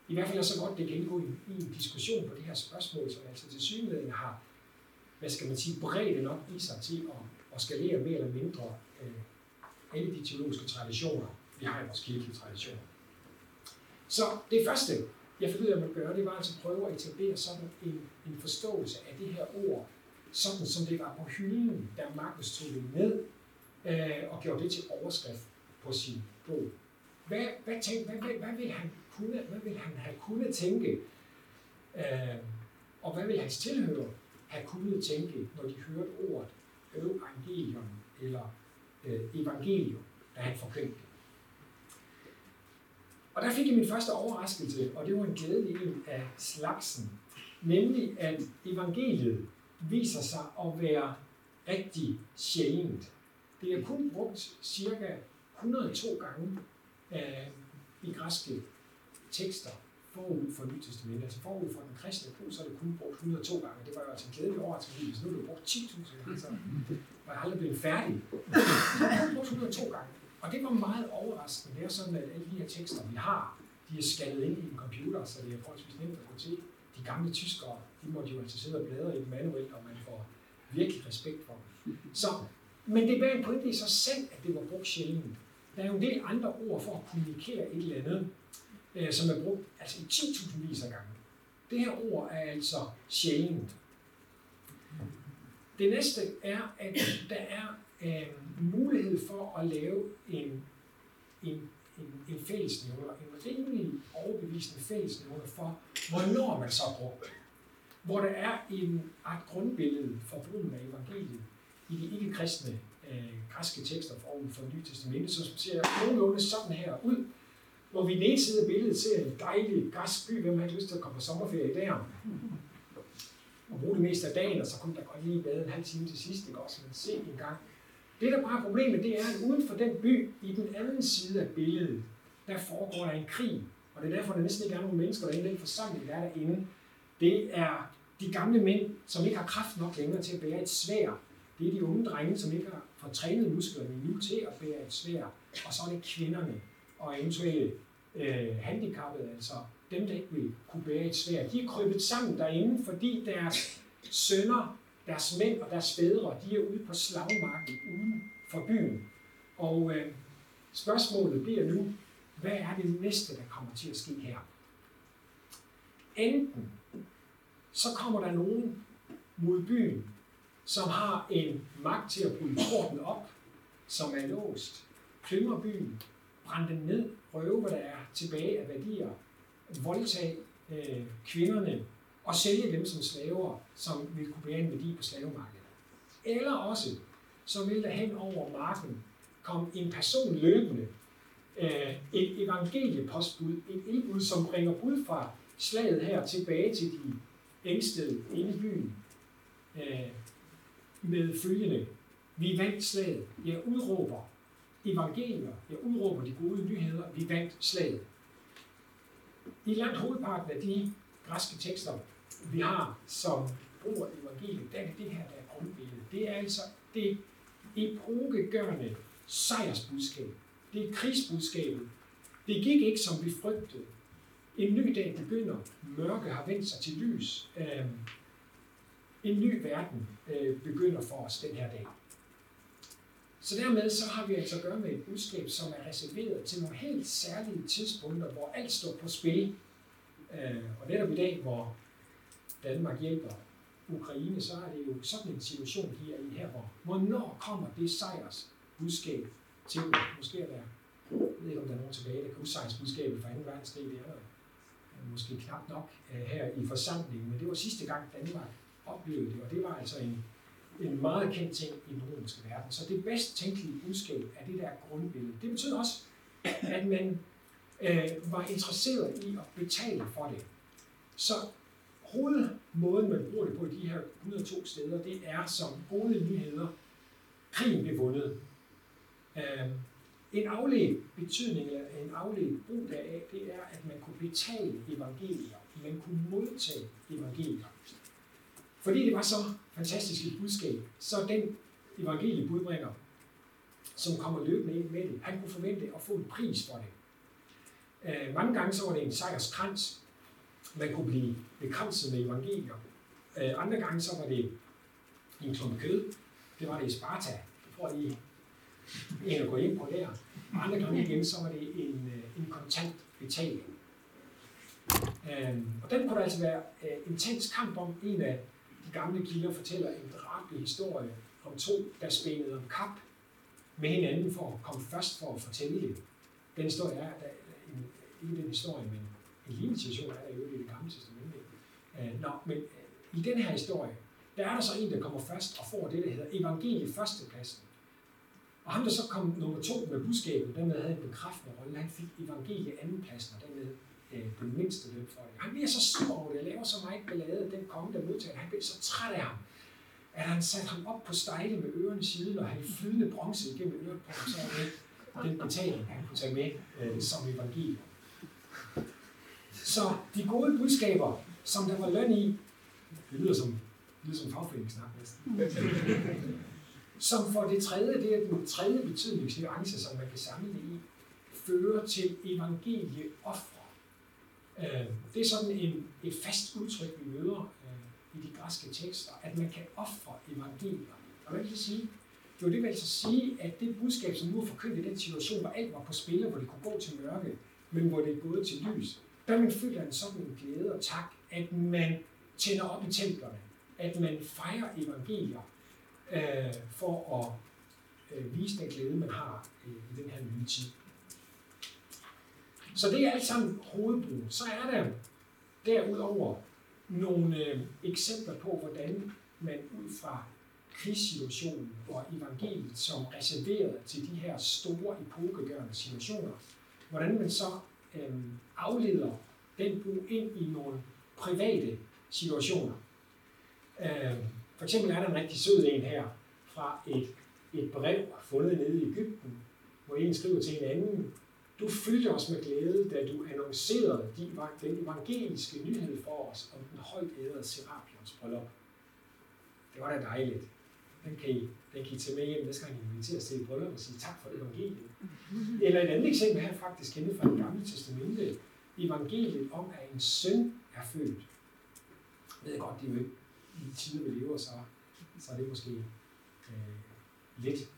i hvert fald er så godt, det gennemgå i, i en diskussion på det her spørgsmål, som altså til synligheden har, hvad skal man sige, bredt nok i sig til at, at skalere mere eller mindre øh, alle de teologiske traditioner, vi har i vores kirkelige traditioner. Så det første, jeg fandt ud af, at man gøre, det var altså at prøve at etablere sådan en, en forståelse af det her ord, sådan som det var på hylden, da Markus tog det med øh, og gjorde det til overskrift på sin bog. Hvad, hvad, tænkte, hvad, hvad, hvad, vil han kunne, hvad vil han have kunnet tænke, øh, og hvad vil hans tilhører have kunnet tænke, når de hørte ordet evangelium eller øh, evangelium, da han forkyndte det? Og der fik jeg min første overraskelse, og det var en glædelig en af slagsen, nemlig at evangeliet viser sig at være rigtig sjældent. Det er kun brugt cirka 102 gange øh, i græske tekster forud for Nyt Testament. Altså forud for den kristne tro, så er det kun brugt 102 gange. Det var jo altså en glædelig overraskelse, hvis nu er det brugt 10.000 gange, så var jeg aldrig blevet færdig. Så er det brugt 102 gange. Og det var meget overraskende. Det er sådan, at alle de her tekster, vi har, de er skaldet ind i en computer, så det er forholdsvis nemt at gå til. De gamle tyskere, de måtte jo altså sidde og bladre i dem manuelt, og man får virkelig respekt for dem. Så, men det var en pointe i sig selv, at det var brugt sjældent. Der er jo en del andre ord for at kommunikere et eller andet, øh, som er brugt altså i 10.000 vis af gange. Det her ord er altså sjældent. Det næste er, at der er øh, mulighed for at lave en, en, en, en fællesnævner, en rimelig overbevisende fællesnævner for, hvornår man så bruger det. Hvor der er en, art grundbillede for brugen af evangeliet i de ikke-kristne øh, græske tekster forud for Nye Testamente, som ser nogenlunde sådan her ud, hvor vi i den ene side af billedet ser en dejlig græsk by, hvem har ikke lyst til at komme på sommerferie der, og bruge det meste af dagen, og så kunne der godt lige bade en halv time til sidst, ikke også, men se en gang. Det, der bare er problemet, det er, at uden for den by, i den anden side af billedet, der foregår der en krig. Og det er derfor, der næsten ikke er nogen mennesker derinde, den forsamling, der er derinde. Det er de gamle mænd, som ikke har kraft nok længere til at bære et svær. Det er de unge drenge, som ikke har fået trænet musklerne nu til at bære et svær. Og så er det kvinderne og eventuelle øh, handicappede, altså dem, der ikke vil kunne bære et svær. De er krybet sammen derinde, fordi deres sønner deres mænd og deres fædre, de er ude på slagmarken uden for byen. Og øh, spørgsmålet bliver nu, hvad er det næste, der kommer til at ske her? Enten så kommer der nogen mod byen, som har en magt til at bryde porten op, som er låst, plyndrer byen, brænde dem ned, røve, hvad der er tilbage af værdier, voldtage øh, kvinderne, og sælge dem som slaver, som vil kunne bære en værdi på slavemarkedet. Eller også, så vil der hen over marken komme en person løbende, øh, et evangeliepostbud, et indbud, som bringer bud fra slaget her tilbage til de ængstede inde i byen, øh, med følgende, vi vandt slaget, jeg udråber evangelier, jeg udråber de gode nyheder, vi vandt slaget. I langt hovedparten af de græske tekster, vi har som bruger evangeliet, der er det her, der er grundbilledet. Det er altså det epokegørende sejrsbudskab. Det er krigsbudskabet. Det gik ikke, som vi frygtede. En ny dag begynder. Mørke har vendt sig til lys. Øhm, en ny verden øh, begynder for os den her dag. Så dermed så har vi altså at gøre med et budskab, som er reserveret til nogle helt særlige tidspunkter, hvor alt står på spil. Øh, og netop i dag, hvor Danmark hjælper Ukraine, så er det jo sådan en situation, vi er i her, hvor hvornår kommer det sejrs budskab til dem? Måske er der, jeg ved ikke om der er nogen tilbage, der kan huske sejrsbudskabet fra 2. verdenskrig, det er der måske knap nok øh, her i forsamlingen, men det var sidste gang Danmark oplevede det, og det var altså en, en meget kendt ting i den romerske verden. Så det bedst tænkelige budskab er det der grundbillede. Det betyder også, at man øh, var interesseret i at betale for det. Så hovedmåden, man bruger det på i de her 102 steder, det er som gode nyheder. Krigen blev vundet. Øh, en afledt betydning, eller en afledt brug deraf, det er, at man kunne betale evangelier. Man kunne modtage evangelier. Fordi det var så fantastiske budskab, så den evangeliebudbringer, som kommer løbende ind med det, han kunne forvente at få en pris for det. Øh, mange gange så var det en sejrskrans, man kunne blive bekranset med evangelier. Øh, andre gange så var det en klump kød. Det var det i Sparta. Jeg tror, I en at gå ind på der. Og andre gange igen, så var det en, øh, en kontant betaling. Øhm, og den kunne der altså være øh, intens kamp om. En af gamle kilder fortæller en drabelig historie om to, der spændede om kap med hinanden for at komme først for at fortælle det. Den historie er, der, en, ikke den historie, men en lignende situation er der jo i det gamle testamente. Uh, nå, men uh, i den her historie, der er der så en, der kommer først og får det, der hedder evangeliet førstepladsen. Og ham, der så kom nummer to med budskabet, dermed havde en bekræftende rolle, han fik evangeliet andenpladsen, og dermed øh, på den mindste løn for det. Han bliver så sur over det, laver så meget ballade, den konge, der modtager han bliver så træt af ham, at han satte ham op på stejle med ørerne siden, og havde flydende bronze igennem øret på ham, så med den betaling, han kunne tage med øh, som evangeliet. Så de gode budskaber, som der var løn i, det lyder som, det lyder som fagforeningssnak næsten. Som for det tredje, det er den tredje betydningsnuance, som man kan samle det i, fører til evangelieoffre. Øh, det er sådan en, et fast udtryk, vi møder øh, i de græske tekster, at man kan ofre evangelier. Og hvad vil det sige? Jo, det vil altså sige, at det budskab, som nu er forkyndt i den situation, hvor alt var på spil, hvor det kunne gå til mørke, men hvor det er gået til lys, der man føler en sådan en glæde og tak, at man tænder op i templerne, at man fejrer evangelier øh, for at øh, vise den glæde, man har øh, i den her nye tid. Så det er alt sammen hovedbrug. Så er der derudover nogle øh, eksempler på, hvordan man ud fra krigssituationen og evangeliet som reserveret til de her store epokegørende situationer, hvordan man så øh, afleder den brug ind i nogle private situationer. Øh, for eksempel er der en rigtig sød en her fra et, et brev fundet nede i Ægypten, hvor en skriver til en anden, du fyldte os med glæde, da du annoncerede din, den evangeliske nyhed for os om den højt ærede Serapions bryllup. Det var da dejligt. Den kan I, den kan I tage med hjem, næste gang I inviteres til et bryllup og sige tak for evangeliet. Eller et andet eksempel her faktisk kendt fra det gamle testamente. Evangeliet om, at en søn er født. Jeg ved godt, det er jo ikke i tider, vi lever, så, så er det måske øh, lidt,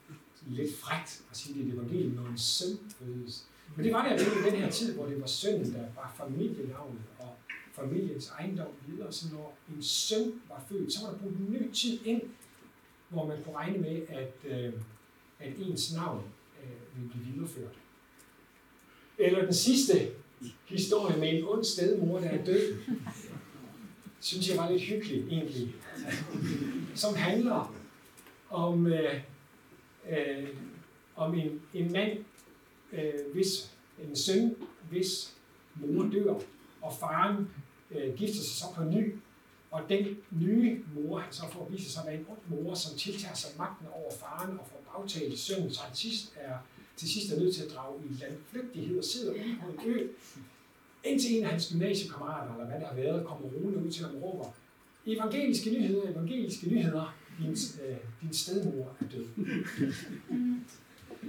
lidt frækt at sige, det er et evangelium, når en søn fødes. Men det var det i den her tid, hvor det var sønnen, der var familienavnet og familiens ejendom videre. Så når en søn var født, så var der brugt en ny tid ind, hvor man kunne regne med, at, øh, at ens navn øh, ville blive videreført. Eller den sidste historie med en ond stedmor, der er død, synes jeg var lidt hyggelig egentlig. Som handler om, øh, øh, om en, en mand, øh, hvis en søn, hvis mor dør, og faren øh, gifter sig så på ny, og den nye mor, han så får vise sig at være en ond mor, som tiltager sig magten over faren og får bagtalt sønnen, så han sidst er, til sidst er nødt til at drage i landflygtighed og sidder ude på en ø, indtil en af hans gymnasiekammerater, eller hvad det har været, kommer roende ud til ham og råber, evangeliske nyheder, evangeliske nyheder, din, øh, din stedmor er død.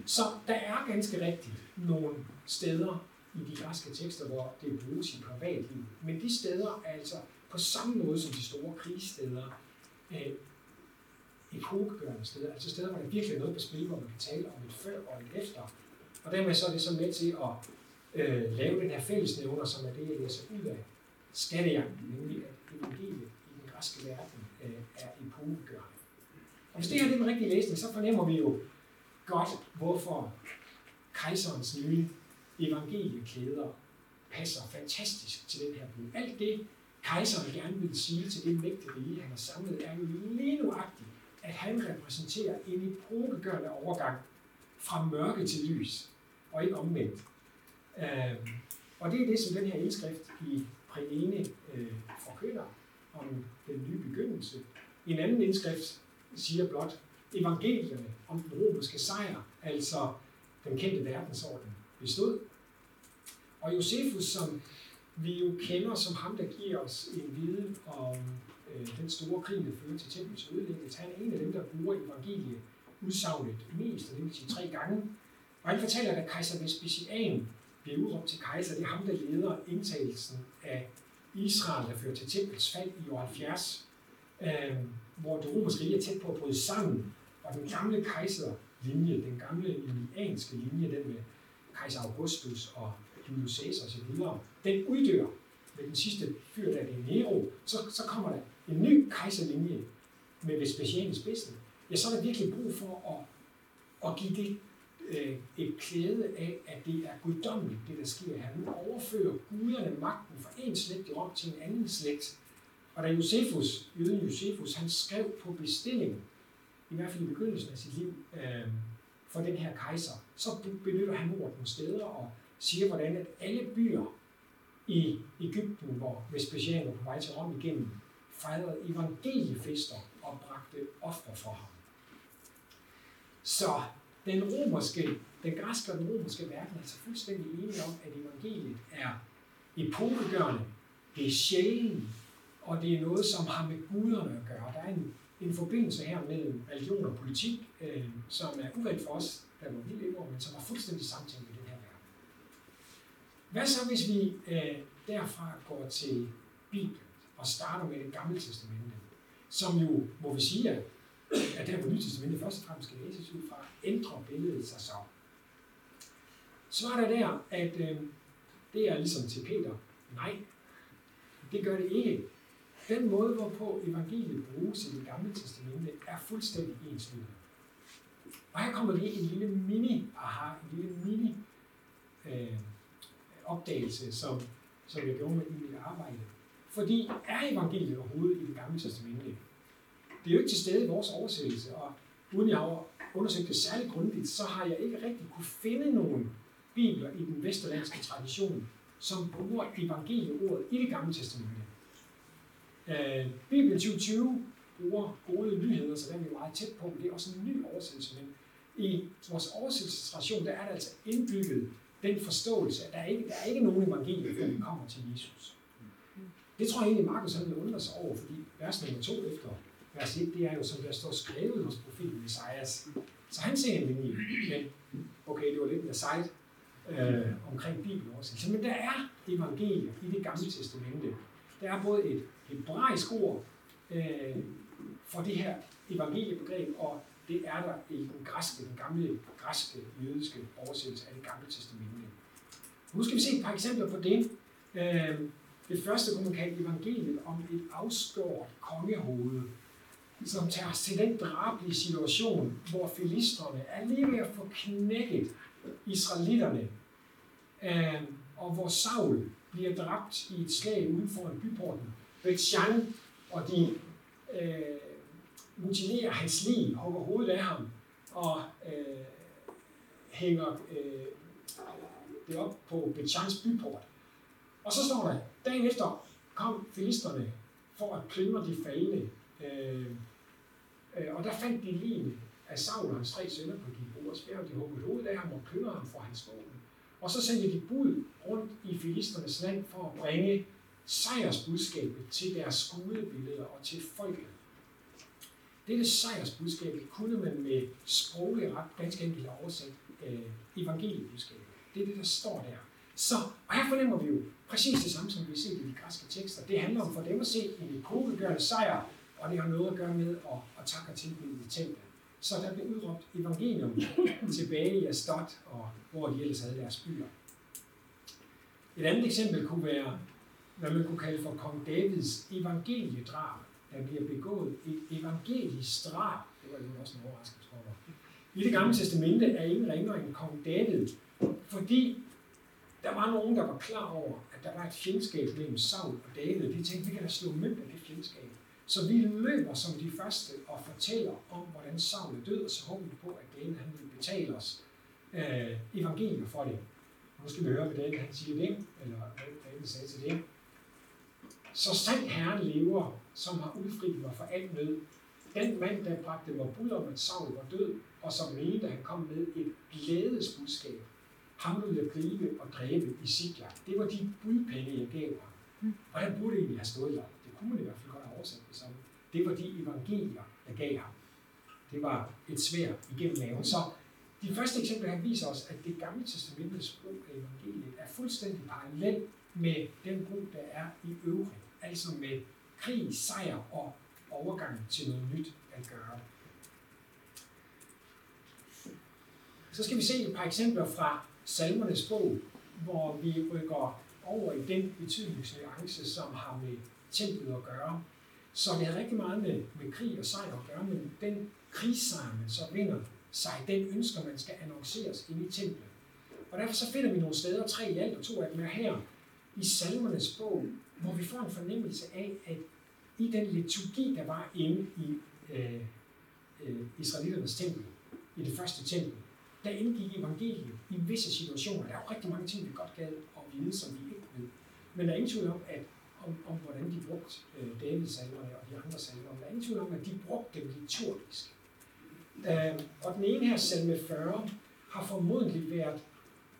Så der er ganske rigtigt nogle steder i de græske tekster, hvor det bruges i privatliv. Men de steder er altså på samme måde som de store krigssteder, øh, epokegørende steder, altså steder, hvor der virkelig er noget på spil, hvor man kan tale om et før og et efter. Og dermed så er det så med til at øh, lave den her fællesnævner, som er det, jeg læser ud af skattejagten, nemlig at evangeliet i den græske verden øh, er epokegørende. Og hvis det her er den rigtige læsning, så fornemmer vi jo godt, hvorfor kejserens nye evangelieklæder passer fantastisk til den her by. Alt det, kejseren gerne vil sige til det mægtige rige, han har samlet, er jo lige nuagtigt, at han repræsenterer en epokegørende overgang fra mørke til lys, og ikke omvendt. Øh, og det er det, som den her indskrift i Præene øh, forkynder om den nye begyndelse. En anden indskrift siger blot, evangelierne om den romerske sejr, altså den kendte verdensorden, bestod. Og Josefus, som vi jo kender som ham, der giver os en viden om øh, den store krig, der fører til templets ødelæggelse. Han er en af dem, der bruger evangeliet udsagnet mest, og det vil sige tre gange. Og han fortæller, at kejser Vespasian bliver udråbt til kejser. Det er ham, der leder indtagelsen af Israel, der fører til templets fald i år 70, øh, hvor det romerske rige er tæt på at bryde sammen, og den gamle kejserlinje, den gamle lilianske linje, den med kejser Augustus og Julius Caesar osv., den uddør med den sidste fyr, der er Nero, så, så kommer der en ny kejserlinje med Vespasian i spidsen. Ja, så er der virkelig brug for at, at give det øh, et klæde af, at det er guddommeligt, det der sker her. Nu overfører guderne magten fra en slægt i Rom til en anden slægt. Og da Josefus, jøden Josefus, han skrev på bestilling, i hvert fald i begyndelsen af sit liv, øh, for den her kejser, så benytter han ordet nogle steder og siger, hvordan at alle byer i Ægypten, hvor Vespasian var på vej til Rom igennem, fejrede evangeliefester og bragte ofre for ham. Så den romerske, den græske og den romerske verden er altså fuldstændig enige om, at evangeliet er epokegørende, det er sjældent, og det er noget, som har med guderne at gøre. Der er en, en forbindelse her mellem religion og politik, øh, som er uvendt for os, der hvor vi lever, men som er fuldstændig samtænkt i den her verden. Hvad så, hvis vi øh, derfra går til Bibelen og starter med det gamle testamente, som jo, må vi sige, at at der på Nye Testamentet først og fremmest skal læses ud fra, ændrer billedet sig så. Så er der der, at øh, det er ligesom til Peter. Nej, det gør det ikke. Den måde, hvorpå evangeliet bruges i det gamle testamente, er fuldstændig enslydende. Og her kommer lige en lille mini, aha, en lille mini øh, opdagelse, som, som jeg gjorde med i mit arbejde. Fordi er evangeliet overhovedet i det gamle testamente? Det er jo ikke til stede i vores oversættelse, og uden jeg har undersøgt det særligt grundigt, så har jeg ikke rigtig kunne finde nogen bibler i den vesterlandske tradition, som bruger evangelieordet i det gamle testamente. Øh, Bibel 2020 bruger gode nyheder, så den er vi meget tæt på, men det er også en ny oversættelse. Men i vores oversættelsestradition, der er der altså indbygget den forståelse, at der er ikke, der er ikke nogen evangelie, før vi kommer til Jesus. Det tror jeg egentlig, Markus han vil undre sig over, fordi vers nummer to efter vers 1, det er jo, som der står skrevet hos profeten Messias. Så han ser en linje, men okay, det var lidt mere sejt øh, omkring Bibelen altså, Men der er evangelier i det gamle testamente. Der er både et hebraisk ord øh, for det her evangeliebegreb, og det er der i den græske, den gamle græske, jødiske oversættelse af det gamle testamente. Nu skal vi se et par eksempler på det. Øh, det første kunne man kalde evangeliet om et afskåret kongehoved, som tager os til den drabelige situation, hvor filisterne er lige ved at få knækket israelitterne, øh, og hvor Saul bliver dræbt i et slag uden for en byporten. Betsjan og de øh, mutilerer hans liv, hugger hovedet af ham og øh, hænger øh, det op på Betjans byport. Og så står der, dagen efter kom filisterne for at plyndre de faldende Øh, øh, og der fandt de lignende af Saul og hans tre sønner på Gilboas bjerg. De huggede hovedet af ham og plyndrede ham for hans våben. Og så sendte de bud rundt i filisternes land for at bringe sejrsbudskabet til deres skudebilleder og til folket. Dette sejrsbudskab kunne man med sproglig ret ganske enkelt oversat øh, evangeliebudskabet. Det er det, der står der. Så, og her fornemmer vi jo præcis det samme, som vi ser i de græske tekster. Det handler om for dem at se en epokegørende sejr og det har noget at gøre med at, at takke og tilbyde i templet. Så der blev udråbt evangelium tilbage i Astot, og hvor de ellers havde deres byer. Et andet eksempel kunne være, hvad man kunne kalde for kong Davids evangeliedrab. Der bliver begået et evangelisk drab. Det var jo også en overraskelse for mig. I det gamle testamente er ingen ringere end kong David, fordi der var nogen, der var klar over, at der var et fjendskab mellem Saul og David. De tænkte, vi kan da slå mønt af det fjendskab. Så vi løber som de første og fortæller om, hvordan Saul er død, og så håber vi på, at David han vil betale os øh, evangeliet for det. Nu skal vi høre, hvad David han siger det, eller hvad David sagde til det. Så sandt Herren lever, som har udfriet mig for al nød. Den mand, der bragte mig bud om, at Saul var død, og som mente, han kom med et glædesbudskab. Ham ville jeg gribe og dræbe i Sikla. Det var de budpenge, jeg gav ham. Og der burde egentlig have stået der kunne man i hvert fald godt have oversat det som, det var de evangelier, jeg gav ham. Det var et svær igennem maven. Så de første eksempler her viser os, at det gamle testamentets brug af evangeliet er fuldstændig parallel med den brug, der er i øvrigt. Altså med krig, sejr og overgang til noget nyt at gøre. Så skal vi se et par eksempler fra salmernes bog, hvor vi rykker over i den betydningsnuance, som har med templet at gøre. Så det har rigtig meget med, med krig og sejr at gøre, men den krigssejr, man så vinder sig, den ønsker man skal annonceres ind i templet. Og derfor så finder vi nogle steder, tre i alt og to af dem er her, i salmernes bog, hvor vi får en fornemmelse af, at i den liturgi, der var inde i øh, øh, israeliternes tempel, i det første tempel, der indgik evangeliet i visse situationer. Der er jo rigtig mange ting, vi godt gad at vide, som vi ikke ved. Men der er ingen tvivl om, at om, om hvordan de brugte øh, Davids salmer og de andre salmer. Der er ingen tvivl om, at de brugte dem liturgisk. Øh, og den ene her, salme 40, har formodentlig været,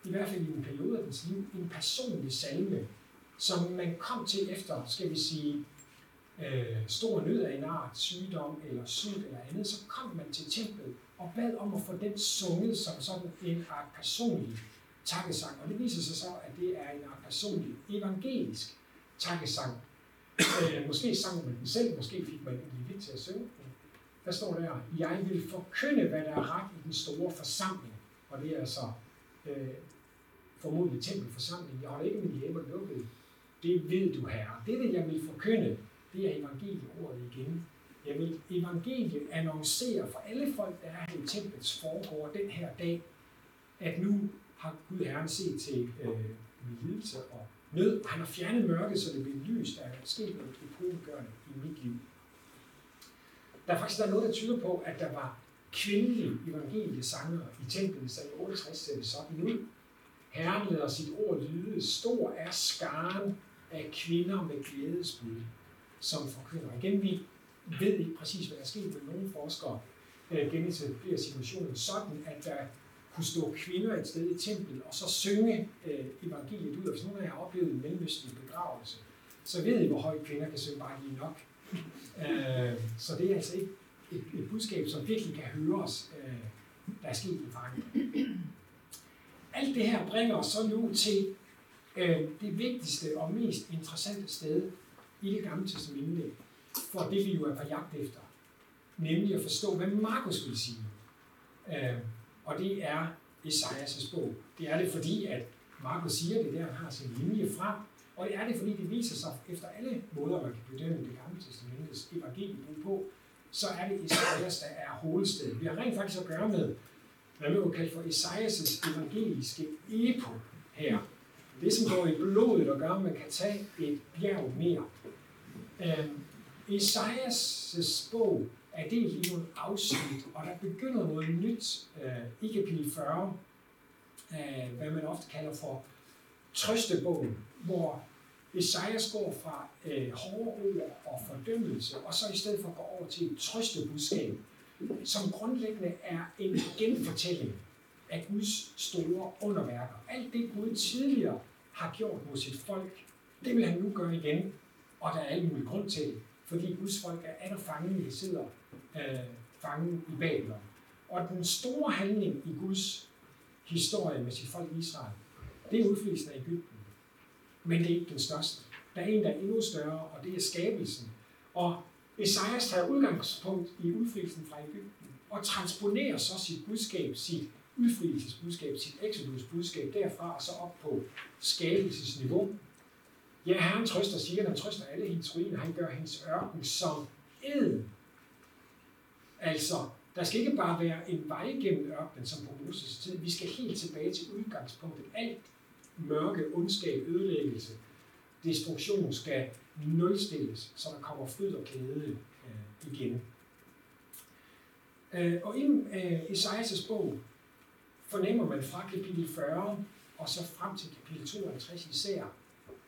i hvert fald i en periode af dens liv, en personlig salme, som man kom til efter, skal vi sige, øh, stor nød af en art, sygdom eller sult eller andet, så kom man til templet og bad om at få den sunget som sådan en art personlig takkesang. Og det viser sig så, at det er en art personlig evangelisk takkesang. Øh, måske sang man den selv, måske fik man en lille til at synge den. Der står der, jeg vil forkynde, hvad der er ret i den store forsamling. Og det er altså øh, formodentlig tempelforsamling. Jeg holder ikke min hjemme lukket. Det ved du, herre. Det, det jeg vil forkynde, det er evangelieordet igen. Jeg vil evangeliet annoncere for alle folk, der er i templets foregår den her dag, at nu har Gud Herren set til øh, min lidelse og nød. Han har fjernet mørket, så det bliver lys, Der er sket noget epokegørende i mit liv. Der er faktisk der er noget, der tyder på, at der var kvindelige evangeliesangere i templet, så i 68 ser det sådan ud. Herren lader sit ord lyde, stor er skaren af kvinder med glædesbud, som forkynder. Igen, vi ved ikke præcis, hvad der er sket, men nogle forskere øh, genetablerer situationen sådan, at der kunne stå kvinder et sted i templet, og så synge øh, evangeliet ud. Og hvis nogen af jer har oplevet en mellemøstlig begravelse, så ved I, hvor højt kvinder kan synge bare lige nok. øh, så det er altså ikke et, et budskab, som virkelig kan høres, øh, der er sket i forandring. Alt det her bringer os så nu til Øh, det vigtigste og mest interessante sted i det gamle testamente, for det vi jo er på jagt efter, nemlig at forstå, hvad Markus vil sige. Øh, og det er Esajas' bog. Det er det, fordi at Markus siger det der, han har sin linje fra, og det er det, fordi det viser sig efter alle måder, man kan bedømme det gamle testamentets evangelium på, så er det Esajas, der er hovedstedet. Vi har rent faktisk at gøre med, hvad man kan kalde for Esajas' evangeliske epo her. Det, som går i blodet og gør, at man kan tage et bjerg mere. Øhm, Esajas' bog er delt i nogle afsnit, og der begynder noget nyt øh, i kapitel 40, øh, hvad man ofte kalder for trøstebogen, hvor Esajas går fra øh, hårde ord og fordømmelse, og så i stedet for går over til et trøstebudskab, som grundlæggende er en genfortælling af Guds store underværker. Alt det Gud tidligere har gjort mod sit folk, det vil han nu gøre igen, og der er alt mulige grund til fordi Guds folk er atter fanget, de sidder øh, fanget i Babylon. Og den store handling i Guds historie med sit folk Israel, det er udflydelsen af Ægypten. Men det er ikke den største. Der er en, der er endnu større, og det er skabelsen. Og Esajas tager udgangspunkt i udfrielsen fra Ægypten og transponerer så sit budskab, sit udfrielsesbudskab, sit exodusbudskab derfra og så op på skabelsesniveau. Ja, Herren trøster, siger han trøster alle hendes ruiner. Han gør hendes ørken som ed. Altså, der skal ikke bare være en vej gennem ørkenen, som på Moses tid. Vi skal helt tilbage til udgangspunktet. Alt mørke, ondskab, ødelæggelse, destruktion skal nulstilles, så der kommer fryd og glæde øh, igen. Øh, og i øh, Esajas' bog fornemmer man fra kapitel 40 og så frem til kapitel 52 især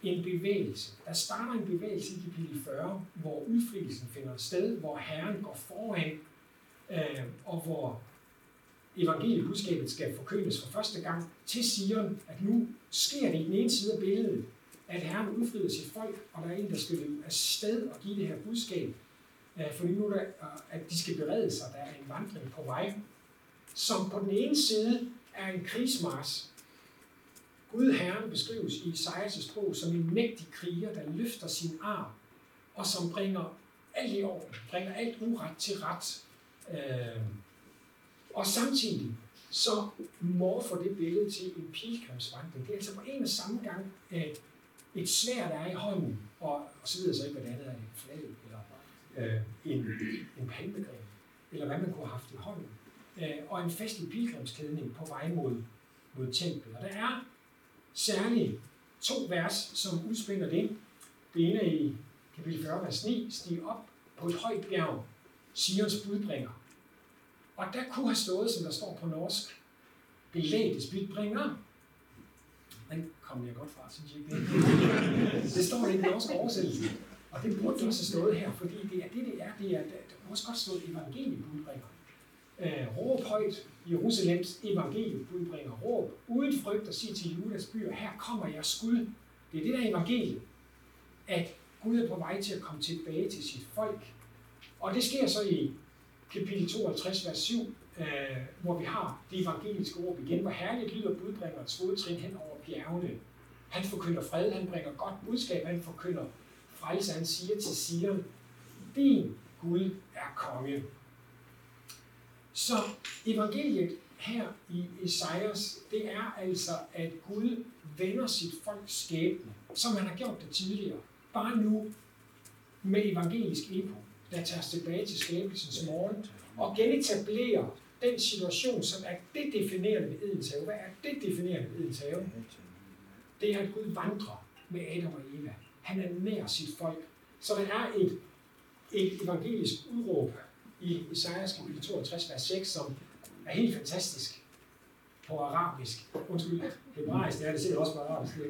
en bevægelse. Der starter en bevægelse i kapitel 40, hvor udfrielsen finder sted, hvor Herren går foran, øh, og hvor evangeliebudskabet skal forkyndes for første gang til Sion, at nu sker det i den ene side af billedet. at Herren udfrider sit folk, og der er en, der skal løbe afsted og give det her budskab. Øh, fordi nu er der, øh, at de skal berede sig, der er en vandring på vej, som på den ene side er en krigsmars. Gud Herren beskrives i Isaias' sprog som en mægtig kriger, der løfter sin arm, og som bringer alt i orden, bringer alt uret til ret. Øh, og samtidig så morfer det billede til en pilgrimsvandring. Det er altså på en og samme gang at et svær, der er i hånden, og, og så videre så ikke, hvad det andet er, en flag, eller øh, en, en palmegren, eller hvad man kunne have haft i hånden, øh, og en festlig pilgrimsklædning på vej mod, mod templet. Og der er særligt to vers, som udspænder det. Det ene er i kapitel 40, vers 9, stig op på et højt bjerg, Sions budbringer. Og der kunne have stået, som der står på norsk, belægtes budbringer. Den kom jeg godt fra, synes jeg ikke. Det står i den norske oversættelse. Og det burde også have stået her, fordi det er det, det er. Det er der kunne også godt stået evangeliebudbringer. Øh, råb højt, Jerusalems evangeliebudbringer. Råb uden frygt og sig til Judas byer, her kommer jeg skud. Det er det der evangelie, at Gud er på vej til at komme tilbage til sit folk. Og det sker så i kapitel 52, vers 7, øh, hvor vi har det evangeliske ord igen, hvor herligt lyder budbringerens fodtrin hen over bjergene. Han forkynder fred, han bringer godt budskab, han forkynder frelse, han siger til Sion, din Gud er konge. Så evangeliet her i Esajas, det er altså, at Gud vender sit folks skæbne, som han har gjort det tidligere. Bare nu med evangelisk epo, der tager os tilbage til skabelsens morgen, og genetablerer den situation, som er det definerende ved Edens have. Hvad er det definerende ved Edens have? Det er, at Gud vandrer med Adam og Eva. Han er nær sit folk. Så der er et, et evangelisk udråb i Isaias kapitel 62, vers 6, som er helt fantastisk på arabisk. Undskyld, hebraisk, det er det sikkert også på arabisk, det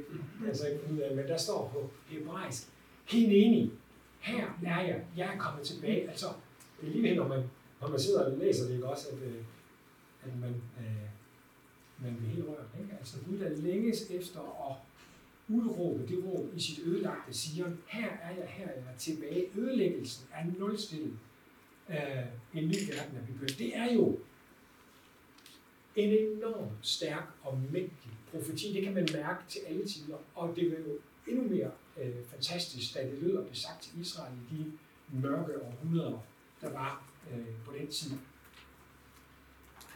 er altså ikke ud af, men der står på hebraisk. Hineni. Her er jeg. Jeg er kommet tilbage. Altså, det er lige ved, når man, når man sidder og læser det, ikke også, at, øh, at man, øh, man bliver helt rørt. Ikke? Altså, Gud der længes efter at udråbe det råb i sit ødelagte siger, her er jeg, her er jeg tilbage. Ødelæggelsen er nulstillet. Øh, en ny verden er begyndt. Det er jo en enorm stærk og mægtig profeti. Det kan man mærke til alle tider. Og det vil jo endnu mere øh, fantastisk, da det lød og blev sagt til Israel i de mørke århundreder, der var øh, på den tid.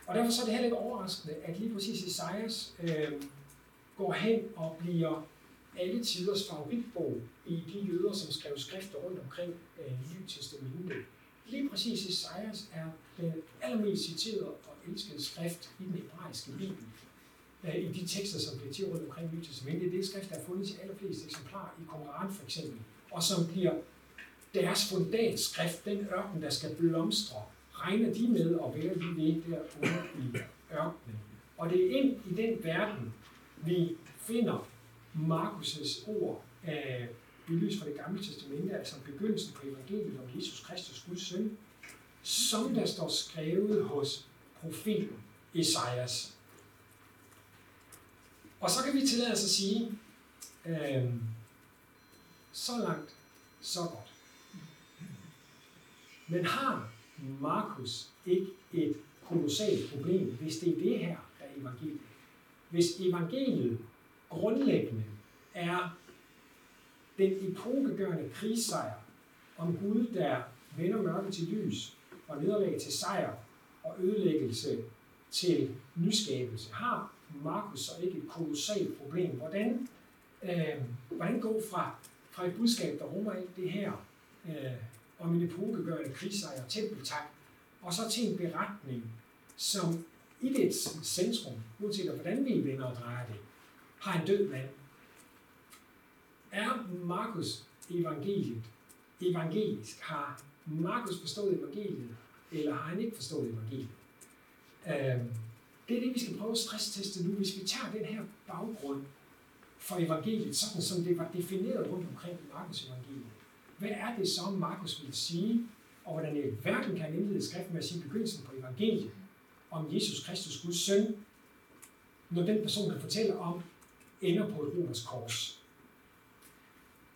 Og derfor så er det heller ikke overraskende, at lige præcis Isaias øh, går hen og bliver alle tiders favoritbog i de jøder, som skrev skrifter rundt omkring øh, Nye Testamentet. Lige præcis Esajas er den allermest citerede og elskede skrift i den hebraiske bibel. Øh, I de tekster, som bliver til rundt omkring Nyt Testamentet. Det er skrift, der er fundet til allerflest eksemplarer i Koran for eksempel, og som bliver deres fundatskrift, den ørken, der skal blomstre, regner de med at være lige ved derude i ørkenen. Og det er ind i den verden, vi finder Markus' ord af lys fra det gamle testamente, altså begyndelsen på evangeliet om Jesus Kristus, Guds søn, som der står skrevet hos profeten Esajas. Og så kan vi tillade os at sige, øh, så langt, så godt. Men har Markus ikke et kolossalt problem, hvis det er det her, der er evangeliet? Hvis evangeliet grundlæggende er den epokegørende krigssejr om Gud, der vender mørke til lys og nederlag til sejr og ødelæggelse til nyskabelse, har Markus så ikke et kolossalt problem? Hvordan, øh, hvordan gå fra, fra et budskab, der rummer alt det her øh, om en epokegørende krigssejr og tempeltak, og så til en beretning, som i det centrum, uanset hvordan vi vender og drejer det, har en død mand. Er Markus evangeliet evangelisk? Har Markus forstået evangeliet, eller har han ikke forstået evangeliet? Øhm, det er det, vi skal prøve at stressteste nu. Hvis vi tager den her baggrund for evangeliet, sådan som det var defineret rundt omkring i Markus evangeliet, hvad er det så, Markus vil sige, og hvordan i verden kan indlede skriften med at sige begyndelsen på evangeliet om Jesus Kristus, Guds søn, når den person, kan fortæller om, ender på et romersk kors.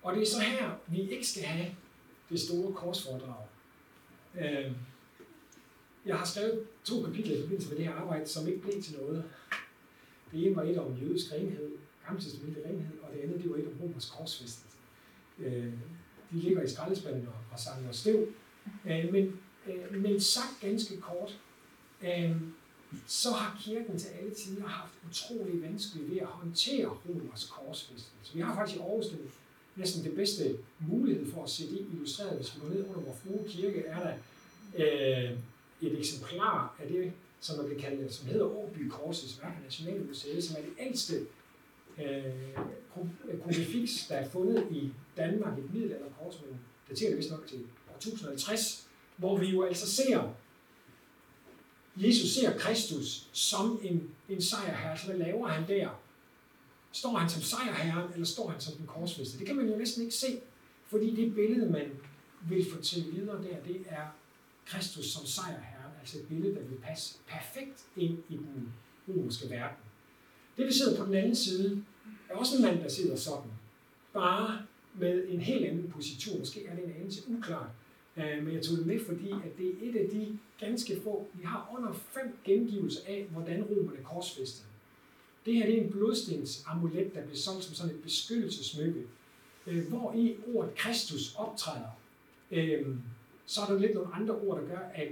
Og det er så her, vi ikke skal have det store korsforedrag. Øh, jeg har skrevet to kapitler i forbindelse med det her arbejde, som ikke blev til noget. Det ene var et om jødisk renhed, gammeltestamentlig renhed, og det andet det var et om romersk korsfæstelse. Øh, de ligger i skraldespanden og, og samler støv. Øh, men, øh, men sagt ganske kort, øh, så har kirken til alle tider haft utrolig vanskeligt ved at håndtere romersk korsfæstelse. Vi har faktisk i Aarhus den, næsten det bedste mulighed for at se det illustreret. Hvis vi går ned under vores frue kirke, er der øh, et eksemplar af det, som, man kan kalde, som hedder Åby Korsets værk Nationalmuseet, som er det ældste øh, krucifiks, øh, der er fundet i Danmark, et middelalderkors, men daterer det vist nok til år 1050, hvor vi jo altså ser, Jesus ser Kristus som en, en sejrherre, så hvad laver han der? Står han som sejrherren, eller står han som den korsfæste? Det kan man jo næsten ikke se, fordi det billede, man vil fortælle videre der, det er Kristus som sejrherre, altså et billede, der vil passe perfekt ind i den romerske verden. Det, vi sidder på den anden side, er også en mand, der sidder sådan, bare med en helt anden position. Måske er det en anelse uklart, øh, men jeg tog det med, fordi at det er et af de ganske få, vi har under fem gengivelser af, hvordan romerne korsfæstede. Det her det er en blodstensamulet, der bliver solgt som sådan et beskyttelsesmykke, øh, hvor i ordet Kristus optræder. Øh, så er der lidt nogle andre ord, der gør, at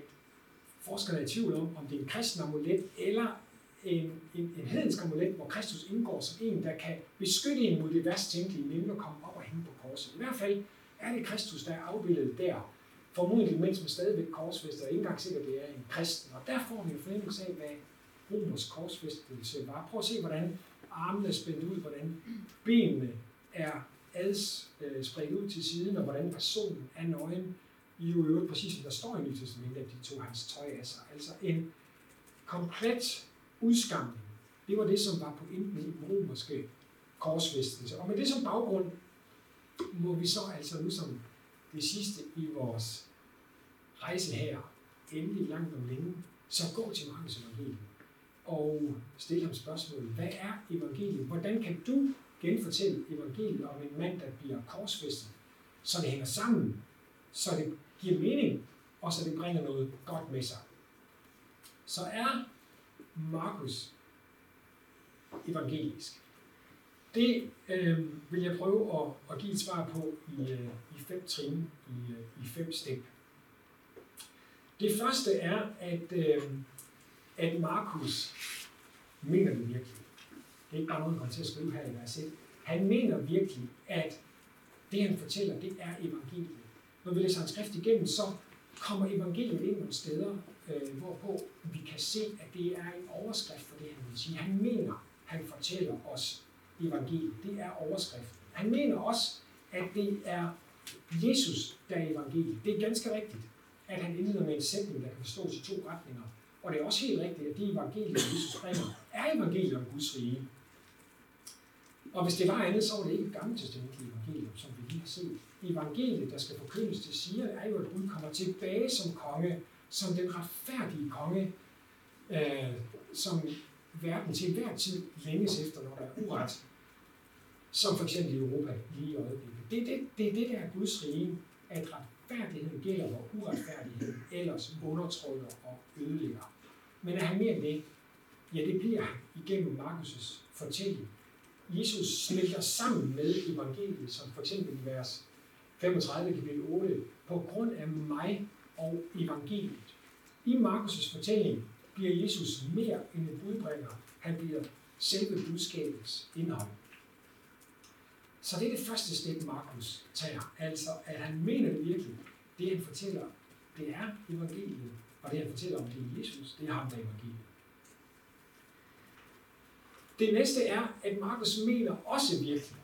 forskerne er i tvivl om, om det er en kristen amulet eller en, en, en hedensk amulet, hvor Kristus indgår som en, der kan beskytte en mod det værst tænkelige, nemlig at komme op og hænge på korset. I hvert fald er det Kristus, der er afbildet der. Formodentlig mens man stadigvæk korsfester, og ikke engang sikkert, det er en kristen. Og der får vi en fornemmelse af, hvad romers korsfæstelse var. Prøv at se, hvordan armene er spændt ud, hvordan benene er ads spredt ud til siden, og hvordan personen er nøgen. I jo øvrigt præcis som der står i Nyt Testamentet, at de tog hans tøj af sig. Altså en komplet udskamning. Det var det, som var pointen i den romerske korsfæstelse. Og med det som baggrund, må vi så altså nu som det sidste i vores rejse her, endelig langt om længe, så gå til Markus evangeliet og stille ham spørgsmålet, hvad er evangeliet? Hvordan kan du genfortælle evangeliet om en mand, der bliver korsfæstet, så det hænger sammen, så det giver mening, og så det bringer noget godt med sig? Så er Markus evangelisk. Det øh, vil jeg prøve at, at give et svar på i, øh, i fem trin, i, øh, i fem step. Det første er, at, øh, at Markus mener det virkelig. Det er ikke bare noget, han til at skrive her i vers 1. Han mener virkelig, at det, han fortæller, det er evangeliet. Når vi læser hans skrift igennem, så kommer evangeliet ind nogle steder, øh, hvorpå vi kan se, at det er en overskrift for det, han vil sige. Han mener, han fortæller os evangeliet. Det er overskriften. Han mener også, at det er Jesus, der er evangeliet. Det er ganske rigtigt, at han indleder med en sætning, der kan forstås i to retninger. Og det er også helt rigtigt, at de evangelier, Jesus bringer, er evangeliet om Guds rige. Og hvis det var andet, så var det ikke et gammelt testamentligt evangelium, som vi lige har set. Evangeliet, der skal forkyndes til siger, er jo, at Gud kommer tilbage som konge, som den retfærdige konge, øh, som verden til hver tid længes efter, når der er uret, som for eksempel i Europa lige i øjeblikket. Det er det, det, er det der er Guds rige, at retfærdigheden gælder, hvor uretfærdigheden ellers undertrykker og ødelægger. Men er han mere end det? Ja, det bliver han igennem Markus' fortælling. Jesus smelter sammen med evangeliet, som for eksempel i vers 35 kapitel 8, på grund af mig og evangeliet. I Markus' fortælling bliver Jesus mere end en budbringer. Han bliver selve budskabets indhold. Så det er det første step, Markus tager. Altså, at han mener det virkelig. Det, han fortæller, det er evangeliet. Og det, han fortæller om, det er Jesus, det er ham, der er evangeliet. Det næste er, at Markus mener også virkelig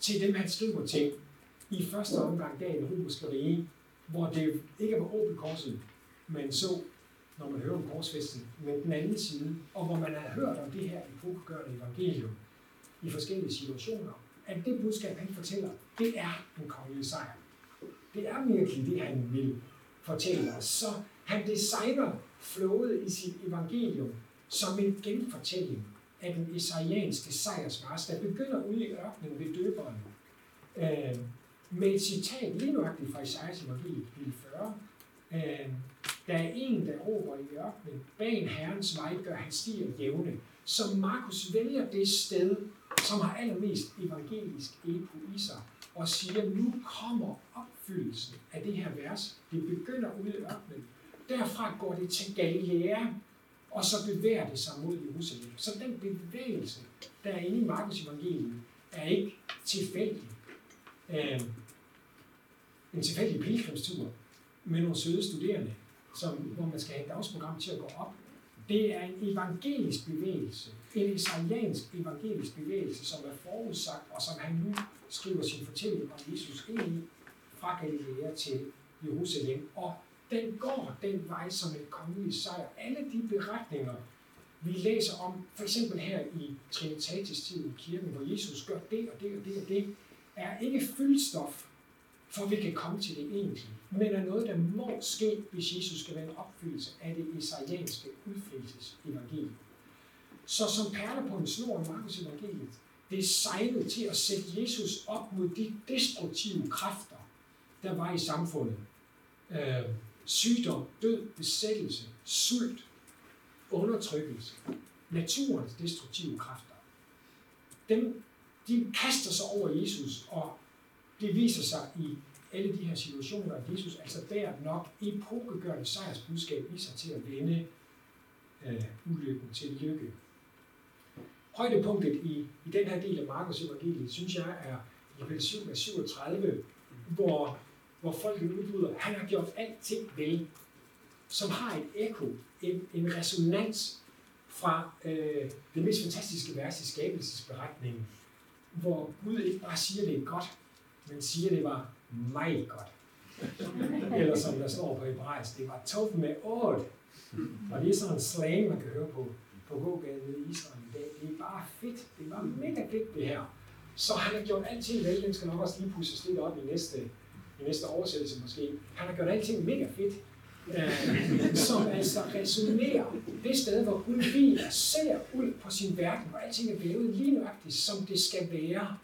til dem, han skriver til i første omgang der i romerske rige, hvor det ikke var åbent korset, men så, når man hører om korsfesten, men den anden side, og hvor man har hørt om det her epokegørende evangelium i forskellige situationer, at det budskab, han fortæller, det er en kongelig sejr. Det er virkelig det, han vil fortælle os. Så han designer flowet i sit evangelium som en genfortælling af den isaianske sejrsmars, der begynder ude i ørkenen ved døberen, øh, med et citat lige nøjagtigt fra Isaias evangeliet, kapitel 40. Øh, der er en, der råber i ørkenen, bag en herrens vej gør han stier jævne. Så Markus vælger det sted, som har allermest evangelisk epo i sig, og siger, nu kommer opfyldelsen af det her vers. Det begynder ude i ørkenen. Derfra går det til Galilea, og så bevæger det sig mod Jerusalem. Så den bevægelse, der er inde i Markus evangeliet, er ikke tilfældig. Øh, en tilfældig pilgrimstur med nogle søde studerende, som, hvor man skal have et dagsprogram til at gå op. Det er en evangelisk bevægelse, en israeliansk evangelisk bevægelse, som er forudsagt, og som han nu skriver sin fortælling om Jesus ind i, fra Galilea til Jerusalem. Og den går den vej som en kongelig sejr. Alle de beretninger, vi læser om, for eksempel her i Trinitatis tid i kirken, hvor Jesus gør det og det og det og det, er ikke fyldstof, for vi kan komme til det egentlige, men er noget, der må ske, hvis Jesus skal være en opfyldelse af det isaianske udfrielsesevangelium. Så som perler på en snor i Markus evangeliet, det er sejlet til at sætte Jesus op mod de destruktive kræfter, der var i samfundet. Øh, sygdom, død, besættelse, sult, undertrykkelse, naturens destruktive kræfter. Dem, de kaster sig over Jesus, og det viser sig i alle de her situationer, at Jesus altså der nok epokegørende sejrsbudskab i sig til at vende øh, ulykken til lykke. Højdepunktet i, i den her del af Markus evangeliet, synes jeg, er i kapitel 7 37, hvor, hvor folket udbryder, han har gjort alting vel, som har et ekko, en, en resonans fra øh, det mest fantastiske vers i skabelsesberetningen, hvor Gud ikke bare siger, det er godt, men siger, det var meget godt. Eller som der står på hebraisk, det var tov med ord. Og det er sådan en slang, man kan høre på, på gågaden i Israel i dag. Det er bare fedt. Det var mega fedt, det her. Så han har gjort alting vel. Den skal nok også lige pusses lidt op i næste, i næste oversættelse måske. Han har gjort alting mega fedt. Øh, som altså resonerer det sted, hvor Gud hviler, ser ud på sin verden, hvor alting er vævet lige nøjagtigt, som det skal være.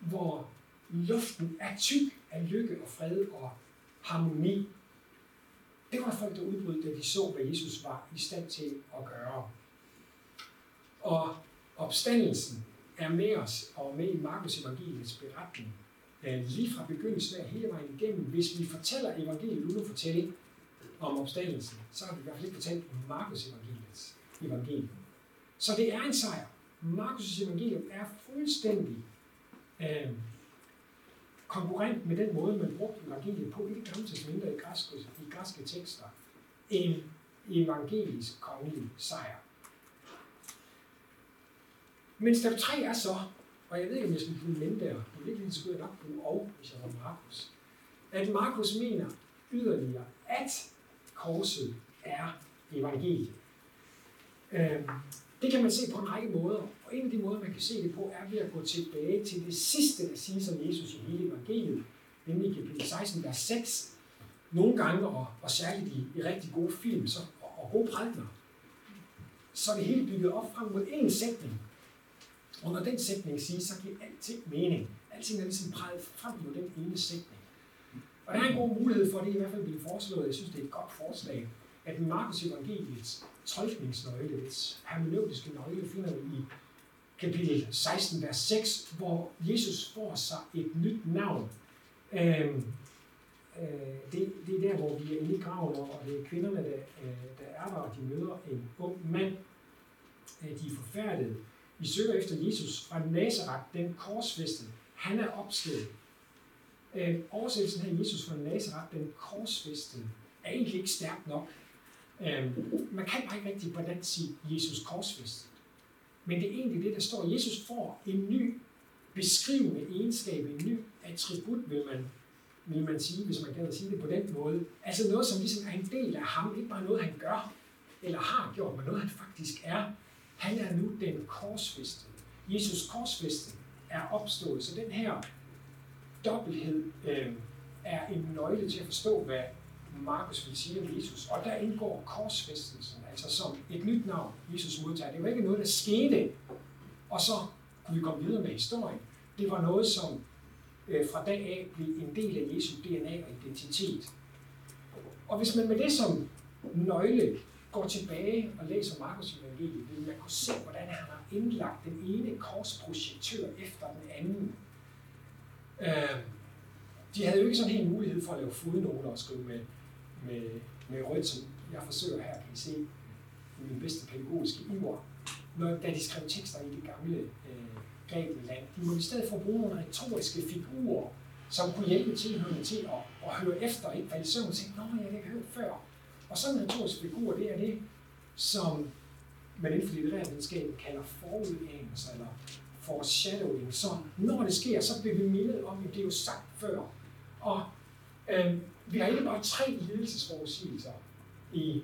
Hvor luften er tyk af lykke og fred og harmoni. Det var folk, der udbrød, da de så, hvad Jesus var i stand til at gøre. Og opstandelsen er med os og med i Markus evangeliets beretning. Øh, lige fra begyndelsen af hele vejen igennem. Hvis vi fortæller evangeliet uden at fortælle om opstandelsen, så har vi i hvert fald ikke fortalt Markus evangeliets evangelium. Så det er en sejr. Markus' evangelium er fuldstændig øh, konkurrent med den måde, man brugte evangeliet på i det gamle testamente i græske, i græske tekster. En evangelisk kongelig sejr. Men step 3 er så, og jeg ved ikke, om jeg skal bruge men der, i virkeligheden skulle jeg nok bruge og, hvis jeg var Markus, at Markus mener yderligere, at korset er evangeliet. Øhm, det kan man se på en række måder, og en af de måder, man kan se det på, er ved at gå tilbage til det sidste, der siges om Jesus i hele evangeliet, nemlig kapitel 16, vers 6. Nogle gange, og, og særligt i, i rigtig gode film så, og, og gode prædikener, så er det hele bygget op frem mod én sætning. Og når den sætning siges, så giver alting mening. Alting er ligesom præget frem mod den ene sætning. Og der er en god mulighed for, at det i hvert fald bliver foreslået, jeg synes, det er et godt forslag, at Markus evangeliets tolkningsnøgle, dets hermeneutiske nøgle, finder vi i kapitel 16, vers 6, hvor Jesus får sig et nyt navn. Øhm, øh, det, det er der, hvor vi er inde i graven, og det er kvinderne, der, øh, der er der, og de møder en ung mand. Øh, de er forfærdede, vi søger efter Jesus fra Nazareth, den korsfæstede. Han er opstået. Øh, oversættelsen her Jesus fra Nazareth, den korsfæstede, er egentlig ikke stærk nok. Øh, man kan bare ikke rigtig på dansk sige Jesus korsfæstet. Men det er egentlig det, der står. Jesus får en ny beskrivende egenskab, en ny attribut, vil man, vil man sige, hvis man kan sige det på den måde. Altså noget, som ligesom er en del af ham, ikke bare noget, han gør, eller har gjort, men noget, han faktisk er. Han er nu den korsfæstede. Jesus korsfæstet er opstået, så den her dobbelthed øh, er en nøgle til at forstå, hvad Markus vil sige om Jesus. Og der indgår korsfæstelsen, altså som et nyt navn, Jesus modtager. Det var ikke noget, der skete, og så kunne vi komme videre med historien. Det var noget, som øh, fra dag af blev en del af Jesu DNA og identitet. Og hvis man med det som nøgle går tilbage og læser Markus evangeliet, vil man kunne se, hvordan han har indlagt den ene korsprojektør efter den anden. Øh, de havde jo ikke sådan helt mulighed for at lave fodnoter og skrive med, med, med rødt, som jeg forsøger her, kan I se, min bedste pædagogiske ord, når, da de skrev tekster i det gamle øh, Grækenland. De måtte i stedet for bruge nogle retoriske figurer, som kunne hjælpe tilhørende til at, at høre efter, ikke falde i søvn og tænke, nå, jeg har ikke hørt før. Og sådan en retorisk figur, det er det, som man inden for litterære videnskab kalder forudanelse eller foreshadowing. Så når det sker, så bliver vi mindet om, at det er jo sagt før. Og øh, vi har ikke bare tre lidelsesforudsigelser i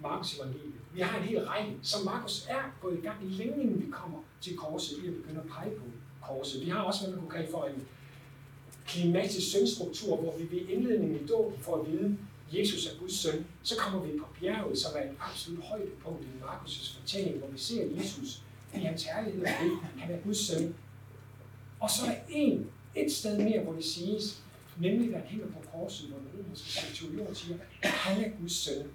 Markus evangeliet. Vi har en hel række, som Markus er gået i gang i længe inden vi kommer til korset, vi begynder begyndt at pege på korset. Vi har også, hvad man kunne kalde for en klimatisk syndstruktur, hvor vi ved indledningen i dåben får at vide, Jesus er Guds søn, så kommer vi på bjerget, som er et absolut højdepunkt i Markus' fortælling, hvor vi ser Jesus i hans herlighed og det, han er Guds søn. Og så er der en, et sted mere, hvor det siges, nemlig da han hænger på korset, hvor den romerske centurion siger, at han er Guds søn.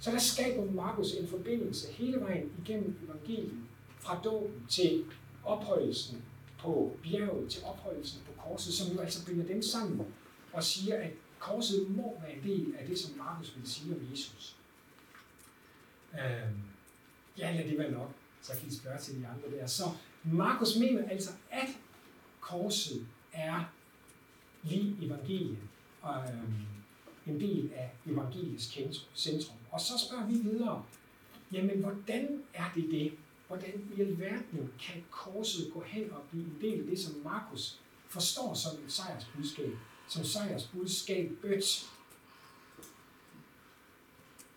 Så der skaber Markus en forbindelse hele vejen igennem evangeliet, fra dåben til ophøjelsen på bjerget, til ophøjelsen på korset, som jo altså binder dem sammen og siger, at korset må være en del af det, som Markus vil sige om Jesus. Øhm, ja, lad det være nok, så kan I spørge til de andre der. Så Markus mener altså, at korset er lige evangeliet, og øhm, en del af evangeliets centrum. Og så spørger vi videre, jamen hvordan er det det? Hvordan i alverden kan korset gå hen og blive en del af det, som Markus forstår som et sejrsbudskab, som sejrsbudskab bødt?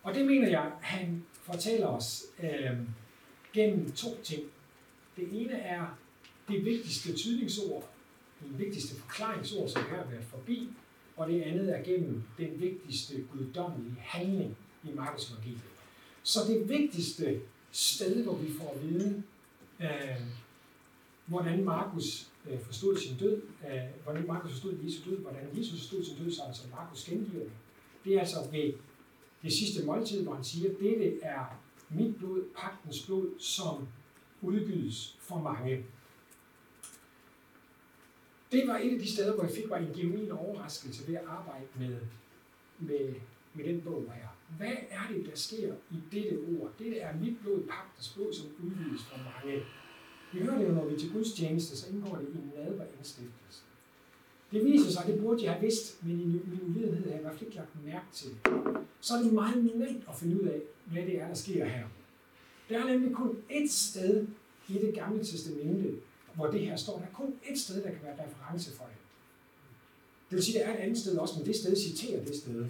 Og det mener jeg, han fortæller os øh, gennem to ting. Det ene er det vigtigste tydningsord, det vigtigste forklaringsord, som vi har været forbi, og det andet er gennem den vigtigste guddommelige handling i Markus evangeliet. Så det vigtigste sted, hvor vi får at vide, øh, hvordan Markus øh, forstod sin død, øh, hvordan Markus forstod Jesu død, hvordan Jesus forstod sin død, så altså Markus gengiver det. Det er altså ved det sidste måltid, hvor han siger, dette er mit blod, pagtens blod, som udgives for mange. Det var et af de steder, hvor jeg fik mig en genuin overraskelse ved at arbejde med, med, med den bog her. Hvad er det, der sker i dette ord? Dette er mit blod, pagtens blod, som udvides for mange. Vi hører det jo, når vi er til gudstjeneste, så indgår det i nadverindstiftelsen. Det viser sig, at det burde jeg have vidst, men i min uvidenhed har jeg i hvert fald ikke lagt mærke til det. Så er det meget nemt at finde ud af, hvad det er, der sker her. Der er nemlig kun ét sted i det gamle testamente, hvor det her står. Der er kun ét sted, der kan være reference for det. Det vil sige, at der er et andet sted også, men det sted citerer det sted.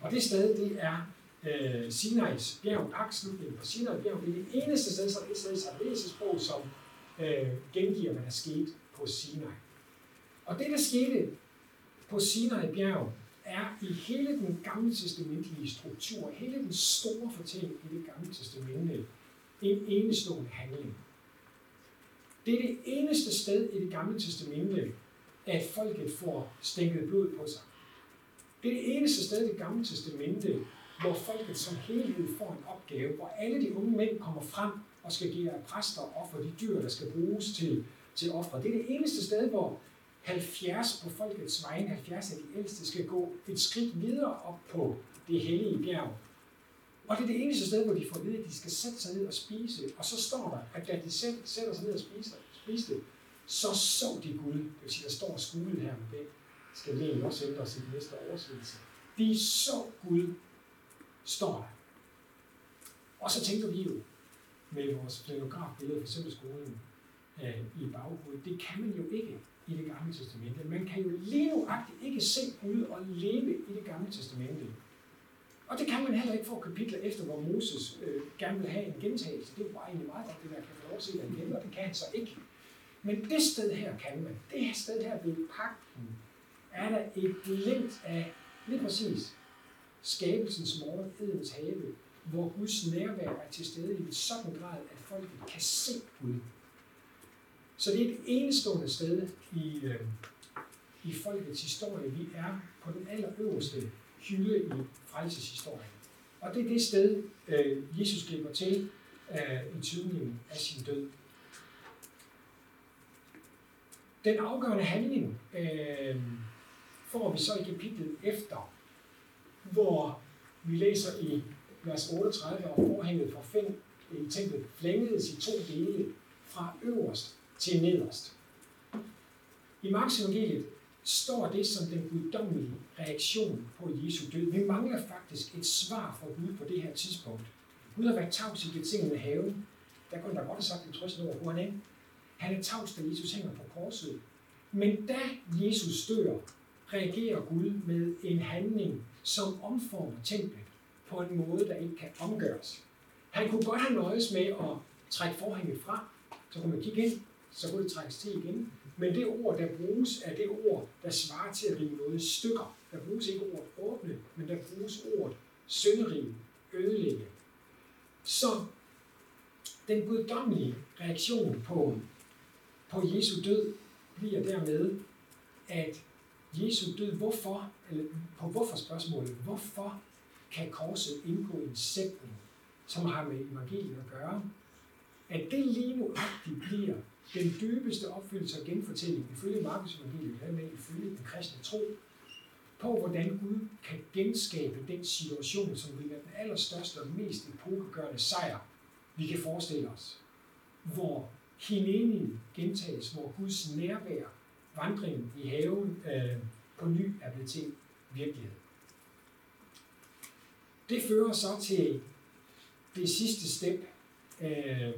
Og det sted, det er øh, Sinais bjerg, pakslutningen på Sinai bjerg. Det er det eneste sted, som det et sted i Sarabæses som øh, gengiver, hvad der skete på Sinai. Og det, der skete på Sinai bjerg, er i hele den gamle testamentlige struktur, hele den store fortælling i det gamle testamente, en enestående handling. Det er det eneste sted i det gamle testamente, at folket får stænket blod på sig. Det er det eneste sted i det gamle testamente, hvor folket som helhed får en opgave, hvor alle de unge mænd kommer frem og skal give præster og for de dyr, der skal bruges til, til ofre. Det er det eneste sted, hvor 70 på folkets vegne, 70 af de ældste, skal gå et skridt videre op på det hellige bjerg. Og det er det eneste sted, hvor de får at vide, at de skal sætte sig ned og spise. Og så står der, at da de selv sætter sig ned og spiser, spiste, så så de Gud. Det vil sige, der står skulet her med det. Skal lægen også ændre sit næste oversættelse. De så Gud, står der. Og så tænker vi jo med vores flenografbillede fra Søndagsskolen øh, i baghovedet, det kan man jo ikke i det gamle testamente. Man kan jo lige nu ikke se Gud og leve i det gamle testamente. Og det kan man heller ikke få kapitler efter, hvor Moses øh, gerne vil have en gentagelse. Det er bare egentlig meget godt, det der kan få lov at se igen, og det kan han så ikke. Men det sted her kan man. Det her sted her ved pakten er der et glimt af lige præcis skabelsens morgen, Edens have, hvor Guds nærvær er til stede i en sådan grad, at folk kan se Gud. Så det er et enestående sted i, øh, i folkets historie. Vi er på den allerøverste hylde i frelseshistorien. Og det er det sted, øh, Jesus griber til øh, i tydningen af sin død. Den afgørende handling øh, får vi så i kapitlet efter, hvor vi læser i vers 38, og forhænget for fem i templet flængedes i to dele fra øverst til nederst. I Marks evangeliet står det som den guddommelige reaktion på Jesu død. Vi mangler faktisk et svar fra Gud på det her tidspunkt. Gud har været tavs i Gethsemane haven. Der kunne der godt have sagt en trøstende ord, hvor han er. Han er tavs, da Jesus hænger på korset. Men da Jesus dør, reagerer Gud med en handling, som omformer templet på en måde, der ikke kan omgøres. Han kunne godt have nøjes med at trække forhænget fra, så kunne man kigge ind, så kunne det trækkes til igen. Men det ord, der bruges, er det ord, der svarer til at rive noget i stykker. Der bruges ikke ordet åbne, men der bruges ordet sønderige, ødelægge. Så den guddommelige reaktion på, på Jesu død bliver dermed, at Jesu død, hvorfor, eller på hvorfor spørgsmålet, hvorfor kan korset indgå i en sætning, som har med evangeliet at gøre, at det lige nu bliver den dybeste opfyldelse og genfortælling ifølge Markus evangeliet, med ifølge den kristne tro, på hvordan Gud kan genskabe den situation, som vil være den allerstørste og mest epokegørende sejr, vi kan forestille os. Hvor hinenien gentages, hvor Guds nærvær, vandringen i haven, øh, på ny er blevet til virkelighed. Det fører så til det sidste step, øh,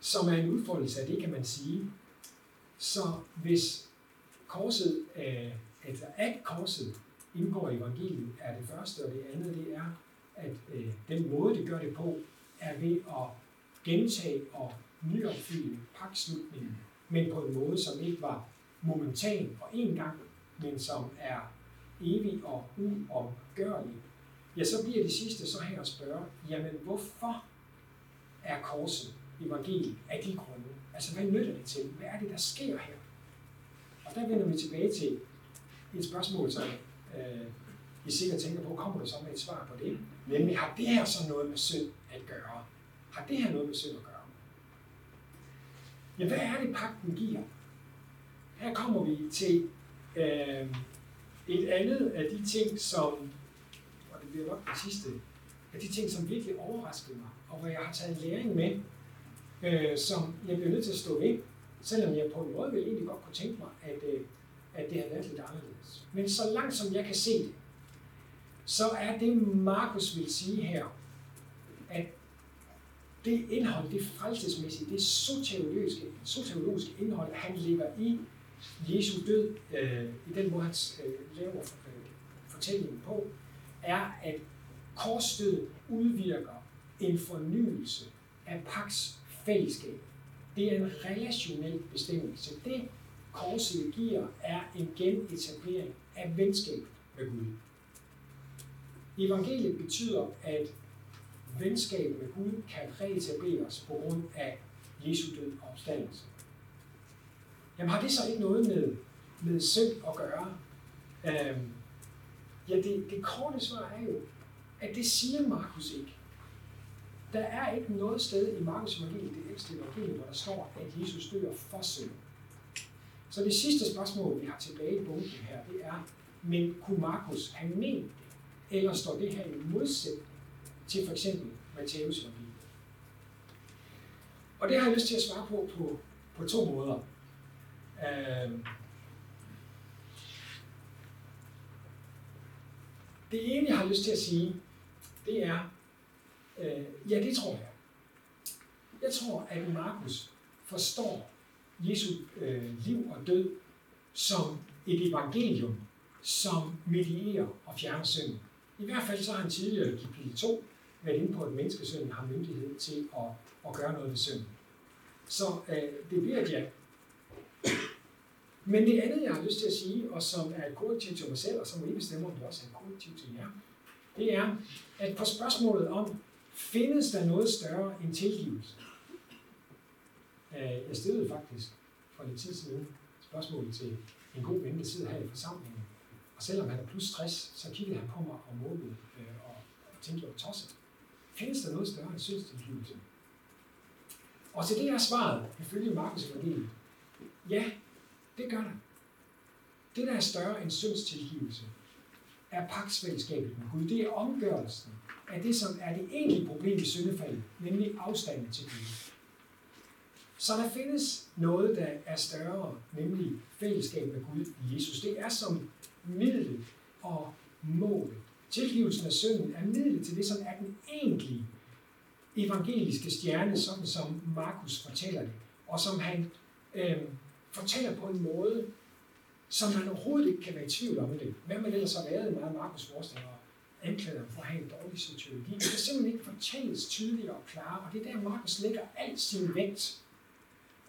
som er en udfoldelse af det, kan man sige. Så hvis korset, øh, altså at korset indgår i evangeliet, er det første, og det andet det er, at øh, den måde, det gør det på, er ved at gentage og nyopfylde pakslutningen, men på en måde, som ikke var momentan og en gang, men som er evig og uomgørlig, ja, så bliver det sidste så her at spørge, jamen hvorfor er korset evangeliet af de grunde? Altså, hvad nytter det til? Hvad er det, der sker her? Og der vender vi tilbage til et spørgsmål, som øh, I sikkert tænker på, kommer der så med et svar på det? Nemlig, har det her så noget med synd at gøre? Har det her noget med synd at gøre? Ja, hvad er det, pagten giver? Her kommer vi til øh, et andet af de ting, som, bliver nok det sidste, af de ting, som virkelig overraskede mig, og hvor jeg har taget læring med, øh, som jeg bliver nødt til at stå ved, selvom jeg på en måde vil egentlig godt kunne tænke mig, at, øh, at det havde været lidt anderledes. Men så langt som jeg kan se det, så er det, Markus vil sige her, at det indhold, det frelsesmæssige, det soteriologiske, soteriologiske indhold, han ligger i Jesu død, øh, i den måde, han øh, laver øh, fortællingen på, er, at korsstødet udvirker en fornyelse af Pax fællesskab. Det er en relationel bestemmelse. Det korset giver, er en genetablering af venskab med Gud. Evangeliet betyder, at venskab med Gud kan reetableres på grund af Jesu død og opstandelse. Jamen har det så ikke noget med, med synd at gøre? Øhm, ja, det, det korte svar er jo, at det siger Markus ikke. Der er ikke noget sted i Markus evangeliet, det ældste evangeliet, hvor der står, at Jesus dør for synd. Så det sidste spørgsmål, vi har tilbage i bunken her, det er, men kunne Markus have ment det? Eller står det her i modsætning til for eksempel Matthæus evangeliet? Og det har jeg lyst til at svare på på, på to måder. Øh, det ene, jeg har lyst til at sige, det er, øh, ja, det tror jeg. Jeg tror, at Markus forstår Jesu øh, liv og død som et evangelium, som medierer og fjerner synden. I hvert fald så har han tidligere i kapitel 2 været inde på, at menneskesønnen har myndighed til at, at gøre noget ved synden. Så øh, det bliver et ja. Men det andet, jeg har lyst til at sige, og som er et korrektiv til mig selv, og som I bestemmer, om det også er et korrektiv til jer, det er, at på spørgsmålet om, findes der noget større end tilgivelse? Jeg stillede faktisk for lidt tid siden spørgsmålet til en god ven, der sidder her i forsamlingen. Og selvom han er plus 60, så kiggede han på mig og målede øh, og, og tænkte, jeg var tosset. Findes der noget større end syndstilgivelse? Og til det er svaret, ifølge Markus evangeliet, ja, det gør der. Det, der er større end syndstilgivelse, er pagtsfællesskabet med Gud. Det er omgørelsen af det, som er det egentlige problem i syndefaldet, nemlig afstanden til Gud. Så der findes noget, der er større, nemlig fællesskab med Gud i Jesus. Det er som midlet og målet. Tilgivelsen af synden er midlet til det, som er den egentlige evangeliske stjerne, sådan som Markus fortæller det, og som han øh, fortæller på en måde, som man overhovedet ikke kan være i tvivl om det. Hvem man ellers har været i meget Markus forstander og anklager for at have en dårlig sociologi. Det kan simpelthen ikke fortælles tydeligere og klarere, og det er der, Markus lægger al sin vægt.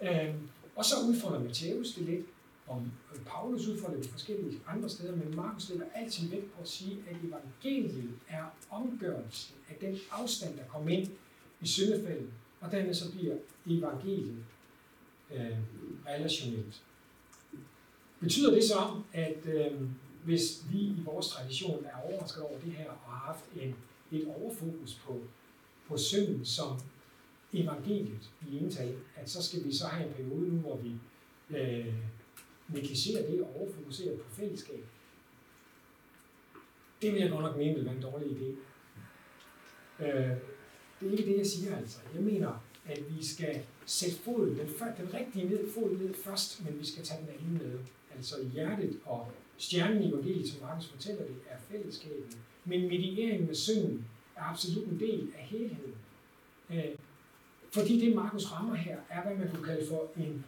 Øh, og så udfordrer Matthæus det lidt, og øh, Paulus udfordrer det forskellige andre steder, men Markus lægger al sin vægt på at sige, at evangeliet er omgørelsen af den afstand, der kom ind i syndefaldet, og dermed så bliver evangeliet øh, relationelt. Betyder det så, at øh, hvis vi i vores tradition er overrasket over det her og har haft en, et overfokus på, på synden som evangeliet i ental, at så skal vi så have en periode nu, hvor vi øh, negligerer det og overfokuserer på fællesskab? Det vil jeg godt nok mene vil være en dårlig idé. Øh, det er ikke det, jeg siger altså. Jeg mener, at vi skal sætte foden, den, den rigtige ned, fod ned først, men vi skal tage den anden med. Altså hjertet og stjernen i evangeliet, som Markus fortæller det, er fællesskabet. Men medieringen med synden er absolut en del af helheden. Øh, fordi det, Markus rammer her, er, hvad man kunne kalde for en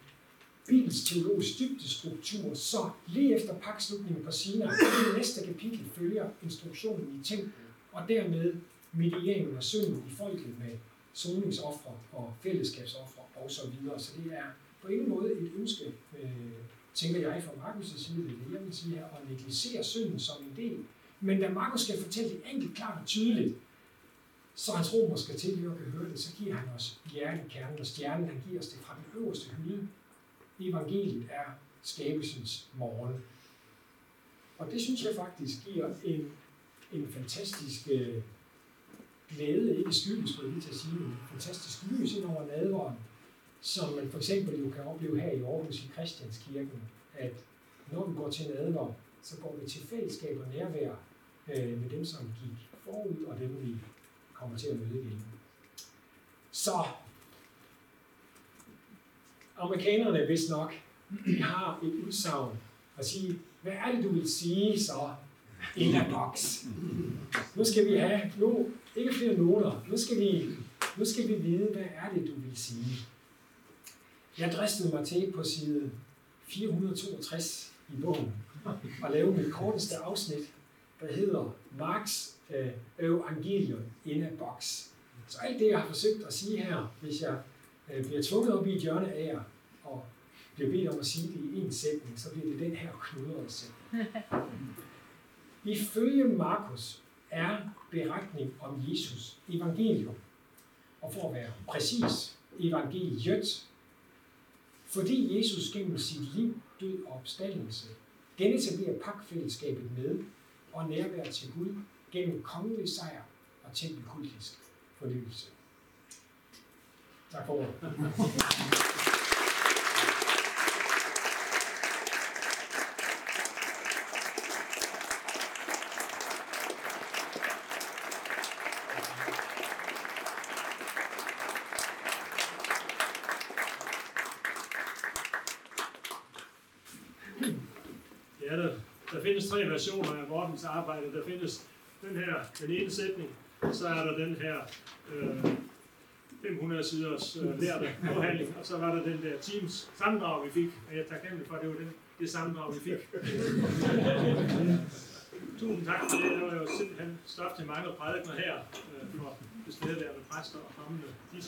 Bibels teologisk dybdestruktur, så lige efter pakslutningen på Sina, i næste kapitel følger instruktionen i templet, og dermed medieringen af synden i folket med soningsoffre og fællesskabsoffre og så videre. Så det er på ingen måde et ønske, øh, tænker jeg fra Markus' side, det jeg vil sige her, at negligere synden som en del. Men da Markus skal fortælle det enkelt, klart og tydeligt, så hans romer skal til, at kan høre det, så giver han os hjertekernen og stjernen, han giver os det fra den øverste hylde. Evangeliet er skabelsens morgen. Og det synes jeg faktisk giver en, en fantastisk øh, glæde, ikke skyld, skulle jeg lige til at sige, en fantastisk lys ind over nadvåren, som man for eksempel jo kan opleve her i Aarhus i Christianskirken, at når vi går til nadver, så går vi til fællesskab og nærvær øh, med dem, som gik forud, og dem, vi kommer til at møde igen. Så amerikanerne, hvis nok, de har et udsagn at sige, hvad er det, du vil sige så in a box? Nu skal vi have, nu ikke flere noter. Nu skal vi, nu skal vi vide, hvad er det, du vil sige. Jeg dristede mig til på side 462 i bogen og lave mit korteste afsnit, der hedder Marx øh, Evangelium in a box. Så alt det, jeg har forsøgt at sige her, hvis jeg øh, bliver tvunget op i et hjørne af jer, og bliver bedt om at sige det i en sætning, så bliver det den her knudrede sætning. Ifølge Markus er beretning om Jesus evangelium. Og for at være præcis, evangeliet. Fordi Jesus gennem sit liv, død og opstandelse genetablerer pakfællesskabet med og nærvær til Gud gennem kongelig sejr og tempelkultisk fornyelse. Tak for ordet. findes tre versioner af Mortens arbejde. Der findes den her, den ene sætning, så er der den her øh, 500 siders øh, lærte afhandling, og så var der den der Teams sammendrag, vi fik, og jeg er taknemmelig for, at det var den, det sammendrag, vi fik. Tusind tak for det. Det var jo simpelthen stof til mange prædikner her øh, for bestillerværende præster og kommende de.